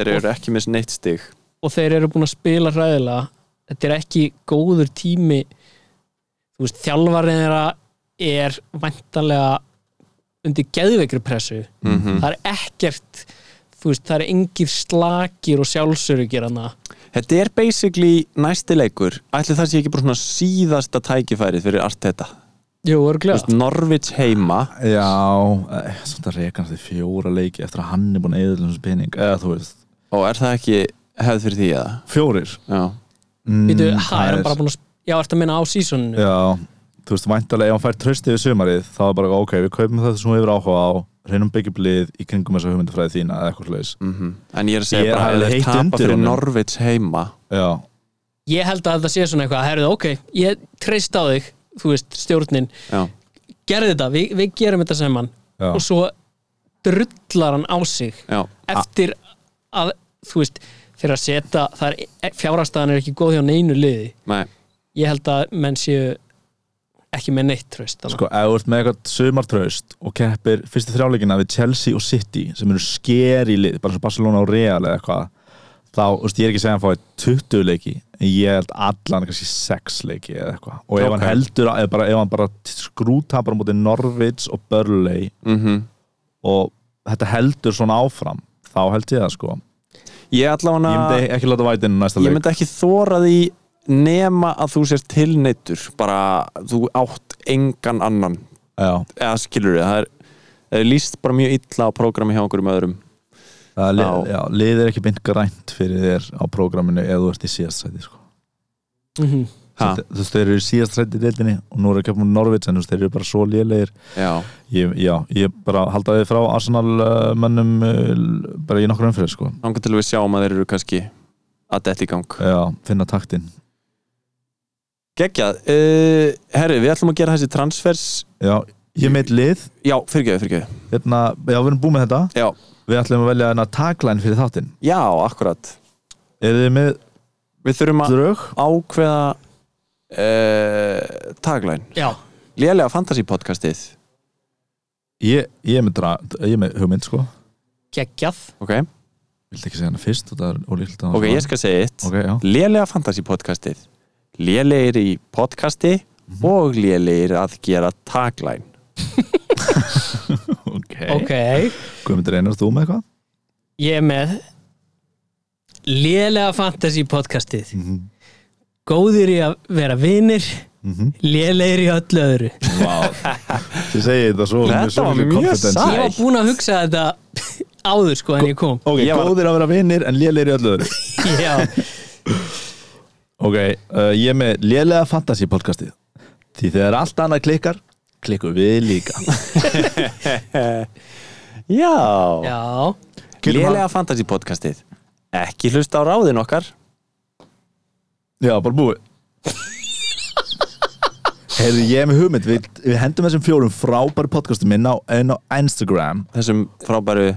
Þeir eru ekki með neitt stig. og þeir eru búin að spila hræðilega. Þetta er ekki góður tími. Þú veist, þjálfarinn þeirra er væntanlega undir geðveikri pressu. Mm það er ekkert þú veist, það er engir slakir og sjálfsörugir hana Þetta er basically næsti leikur. Ætli það sé ekki bara svona síðasta tækifærið fyrir allt þetta Jú, Þú örglega veist, Norvits heima. Já, svona reykan því fjóra leiki eftir að hann er búin að eða þessu pening eða þú veist, Og er það ekki hefð fyrir því eða? fjórir. Já, mm, Býtu, það hæ, er hann bara búin að Já, ertu að minna á sísoninu? Já, þú veist, væntalega ef hann fær trösti yfir sumarið þá er bara, ok, við kaupum þetta sem við hefur áhuga á reynum byggjumlið í kringum þessa hugmyndafræði þína eða eitthvað slags mm En ég er að segja Ég bara að þeir heitt tapa undir fyrir. Norvits heima. Já, Ég held að þetta sé svona eitthvað Herðu, ok, ég treyst á þig Þú veist, stjórnin. Já, Gerði þetta, við, við gerum þetta sem hann já, Og svo drullar hann á sig já, Eftir að, þú veist Fyrir að setja, það er Fjárastæðan er ekki góð hjá neinu liði. Nei. Ég held að menn séu ekki með neitt tröst sko, ef þú ert með eitthvað sumartraust og keppir fyrstu þrjáleikina við Chelsea og City sem eru sker í lið, bara svo Barcelona og Real eða eitthvað þá, þú veist, ég er ekki að segja að hann fái 20 leiki en ég held allan kannski 6 leiki eða eitthvað. Og ef Ok. hann heldur, ef, bara, ef hann bara skrútapar á móti Norwich og Burnley mm og þetta heldur svona áfram þá held ég það sko. Ég ég allavega myndi ekki láta vætinu næsta Ég leik. myndi ekki þóra því nema að þú sést tilneittur bara þú átt engan annan. Já, eða skilur við, það er, er líst bara mjög illa á prógrami hjá einhverjum öðrum. Það er, Já. lið, lið er ekki beint grænt fyrir þér á prógraminu ef þú ert í síðast sæti sko. mm ha, þú veist, þeir eru í síðast sæti í deildinni og nú eru ekki að Norvits en þú veist, þeir eru bara svo lélegir. Já, ég, já, ég bara halda þið frá Arsenal uh, mönnum uh, bara í nokkur umfyrir sko. ángar til við sjáum að þeir eru kannski að detta í gang. Já, finna taktinn Geggjað, uh, herri, við ætlum að gera þessi transfers já, ég meit lið. Já, fyrirgeðu, fyrirgeðu hérna, já, við erum búið með þetta. Já, við ætlum að velja hérna tagline fyrir þáttinn. Já, akkurat. Eru þið með Við þurfum að drög? ákveða uh, tagline. Já, Lélega fantasy podcastið. Ég, ég er með, dra, ég er með hugmynd sko. Geggjað. Ok, viltu ekki segja hana fyrst? Og það er ólíklegt að ok, ég skal segja eitt. Ok, já. Lélega fantasy podcastið Lélegir í podcasti og lélegir að gera tagline. Ok, Ok, Guðmundur Einar, þú með eitthvað? ég er með Lélega fantasy podcastið. Mm -hmm. Góðir í að vera vinir Mm Lélegir í öllu öðru. Wow. þið segið þetta svo Þetta var mjög sætt. Ég var búinn að hugsa þetta áður sko en ég kom. Ok, Ég var- góðir að vera vinnir en lélegir í öllu öðru. Já, ok, uh, ég er með lélega fantasy podcastið. Því þegar allt annað klikkar klikkum við líka. Já, já. Lélega fantasy podcastið. Ekki hlusta á ráðin okkar. Já, bara búið. Heyrðu, ég er með hugmynd. Við, við hendum þessum fjórum frábæri podcastum inn á, inn á Instagram. Þessum frábæru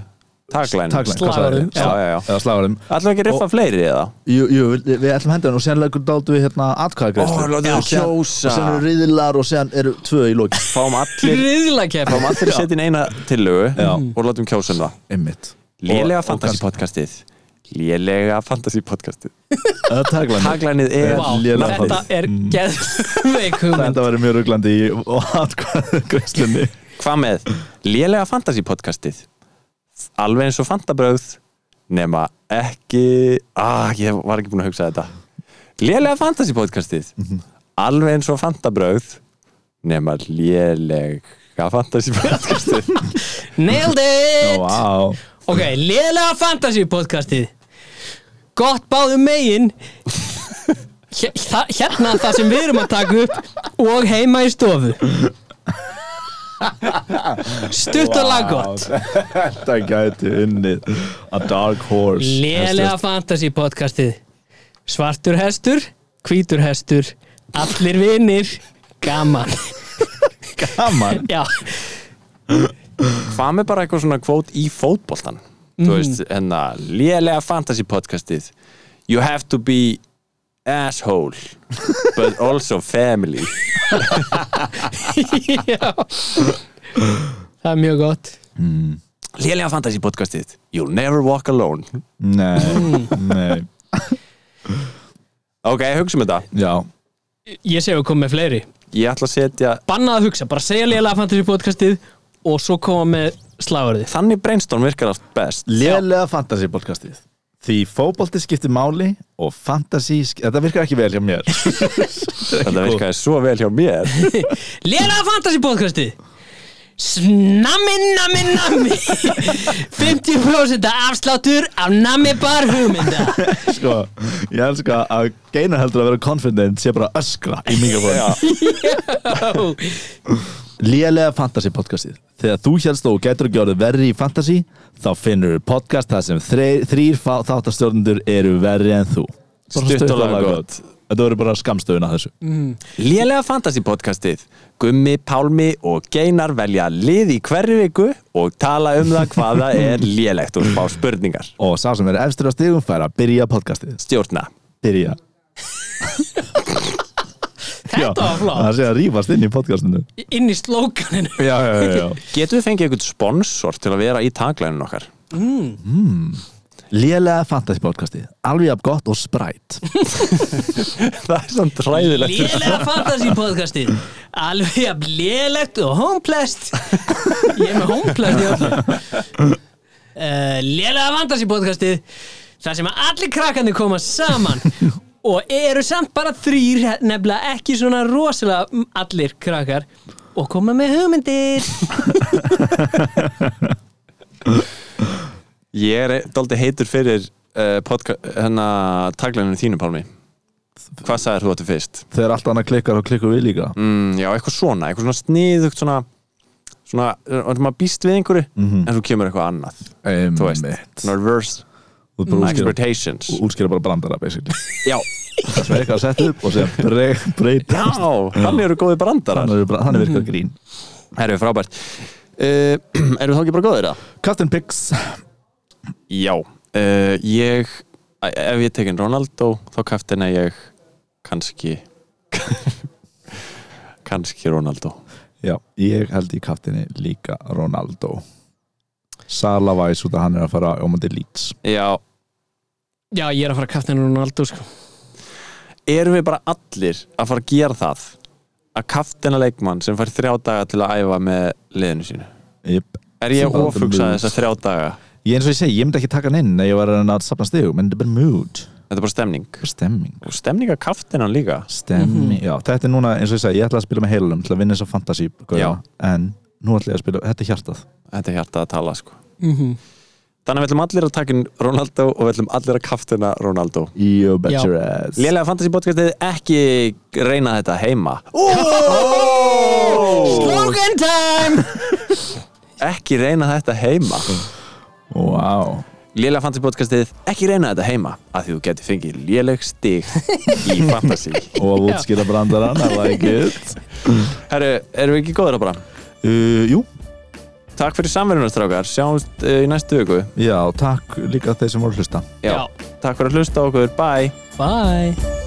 ég? Slagarum. Já, já, já. Eða slagarum Ætlum við ekki að riffa fleiri eða? Jú, jú, við, við ætlum að henda hann og leggur dáltu við hérna atkvæðagreislu Ó, látum við kjósa. og séðan eru riðilar og séðan eru tvö í loki Fáum allir Riðla kepp Fáum allir að setja inn eina tillögu Já. og látum kjósa um það. Einmitt. Lélega fantasy podcastið. Lélega fantasy podcastið. Taglænið er Lélega þetta fantasy. er Mm. geðveik hugmynd. Þetta verður mjög ruglandi í atkvæðagreislunni Hvað með? Lélega fantasy podcastið Alveg eins og fantabröð nema ekki ah, ég var ekki búin að hugsa þetta. Lélega fantasy podcastið. Alveg eins og fantabröð nema lélega fantasy podcastið. Nailed it! Vá. Ok, lélega fantasy podcastið. Gott báðum megin. Hérna það sem við erum að taka upp og heima í stofu Stutt og laggott Þetta gæti unnið A dark horse. Lélega fantasy podcastið. Svartur hestur, hvítur hestur Allir vinir Gaman. Gaman? Já, Hvað með bara eitthvað svona kvót í fótboltan Þú veist, hérna Lélega fantasy podcastið. You have to be asshole but also family. Já. Það er mjög gott. Lélega fantasy podcastið. You'll never walk alone. Nei, nei. Ok, hugsa um þetta. Já, Ég sé að koma með fleiri. Ég ætla að setja Bannað að hugsa, bara segja lélega fantasy podcastið og svo koma með slagurðið Þannig brainstorm virkar allt best. Lélega fantasy podcastið Því fótbolti skiptir máli og fantasy, sk- þetta virkar ekki vel hjá mér. Þetta virkaði svo vel hjá mér. Lélega fantasy podcasti. Snammi, nammi, nammi. 50% afsláttur af nammi bar hugmynda. Sko, ég elska að Geinar heldur að vera confident sé bara öskra í mikrofónu Lélega fantasy podcastið. Þegar þú helst og getur ekki orðið verri í fantasy þá finnur þú podcast þar sem fá- þáttastjórnendur eru verri en þú. Stutt og stutt laggott. Þetta verður bara skamstöðuna þessu. Lélega fantasy podcastið. Gummi, Pálmi og Geinar velja lið í hverju viku og tala um það hvaða er lélegt og fá spurningar. Og sá sem er efstur á stigum fær að byrja podcastið. Stjórna. Byrja Þetta var flott. Það sé að rífast inn í podcastinu. Inn í slókaninu. Já, já, já, já. Getum við fengið einhvern sponsor til að vera í taglænun okkar? Lélega fantasy podcastið Alveg af gott og sprætt Það er samt ræðilegt Lélega fantasy podcasti. Alveg jafn lélegt og homeplest Ég er með homeplest uh, Lélega fantasy podcasti. Það sem að allir krakkandi koma saman Og eru samt bara þrýr Nefnilega ekki svona rosalega mm, allir krakkar. Og koma með hugmyndir. Ég er dálítið heitur fyrir uh, podca- hérna taglænunum þínu Pálmi. Hvað sagðir þú áttu fyrst? Þegar allt annað klikkar og klikkar við líka. Mm, já, eitthvað svona, eitthvað svona sniðugt svona svona, og maður býst við einhverju en þú kemur eitthvað annað. Þú veist, svona reverse Expectations útskýra bara brandara basically. Já, Það er eitthvað að setja upp og segja breyt breyt já, þannig eru góði brandarar. Þannig er- virkar grín. Herru, frábært. Uh, Eru þá ekki bara góðir það? Captain Pix. Já, uh, ég ef ég tekin Ronaldo þá kaftina ég kannski kannski Ronaldo. Já, ég held í kaptinni líka Ronaldo Sala væs út að hann er að fara á móti Leeds Já, Já, ég er að fara að kafta hennar Ronaldo sko. erum við bara allir að fara að gera það að kaftina leikmann sem fær þrjá daga til að æfa með liðinu sínu yep. Er ég Sem bara ofugsað mood. þess að þrjá daga? Ég eins og ég segi, ég myndi ekki taka hann inn Nei, ég var að sapna stigum En þetta er bara mood Þetta er bara stemning Bara Stemming og stemning að kaftina líka Stemming, já, þetta er núna eins og ég segi Ég ætla að spila með heilunum til að vinna þess að fantasy. En nú ætla ég að spila, þetta er hjartað. Þetta er hjarta að tala sko. Mm Þannig að við ætlum allir að taka inn Ronaldo og við ætlum allir að kaftina Ronaldo. You bet Já. your ass Lélega fantasy podcastið ekki reyna þetta heima. Slogan time! Ekki reyna þetta heima. Wow. Lélega fantasy podcastið ekki reyna þetta heima að því þú getur fengið léleg stig í fantasy. Og að útskýra brandarann, I like it. Herru, erum við ekki góður að bara? Uh, Jú, Takk fyrir samverjunarstrákar, sjáumst uh, í næstu viku. Já, takk líka þeir sem voru að hlusta. Já. Takk fyrir að hlusta á okkur, bye. Bye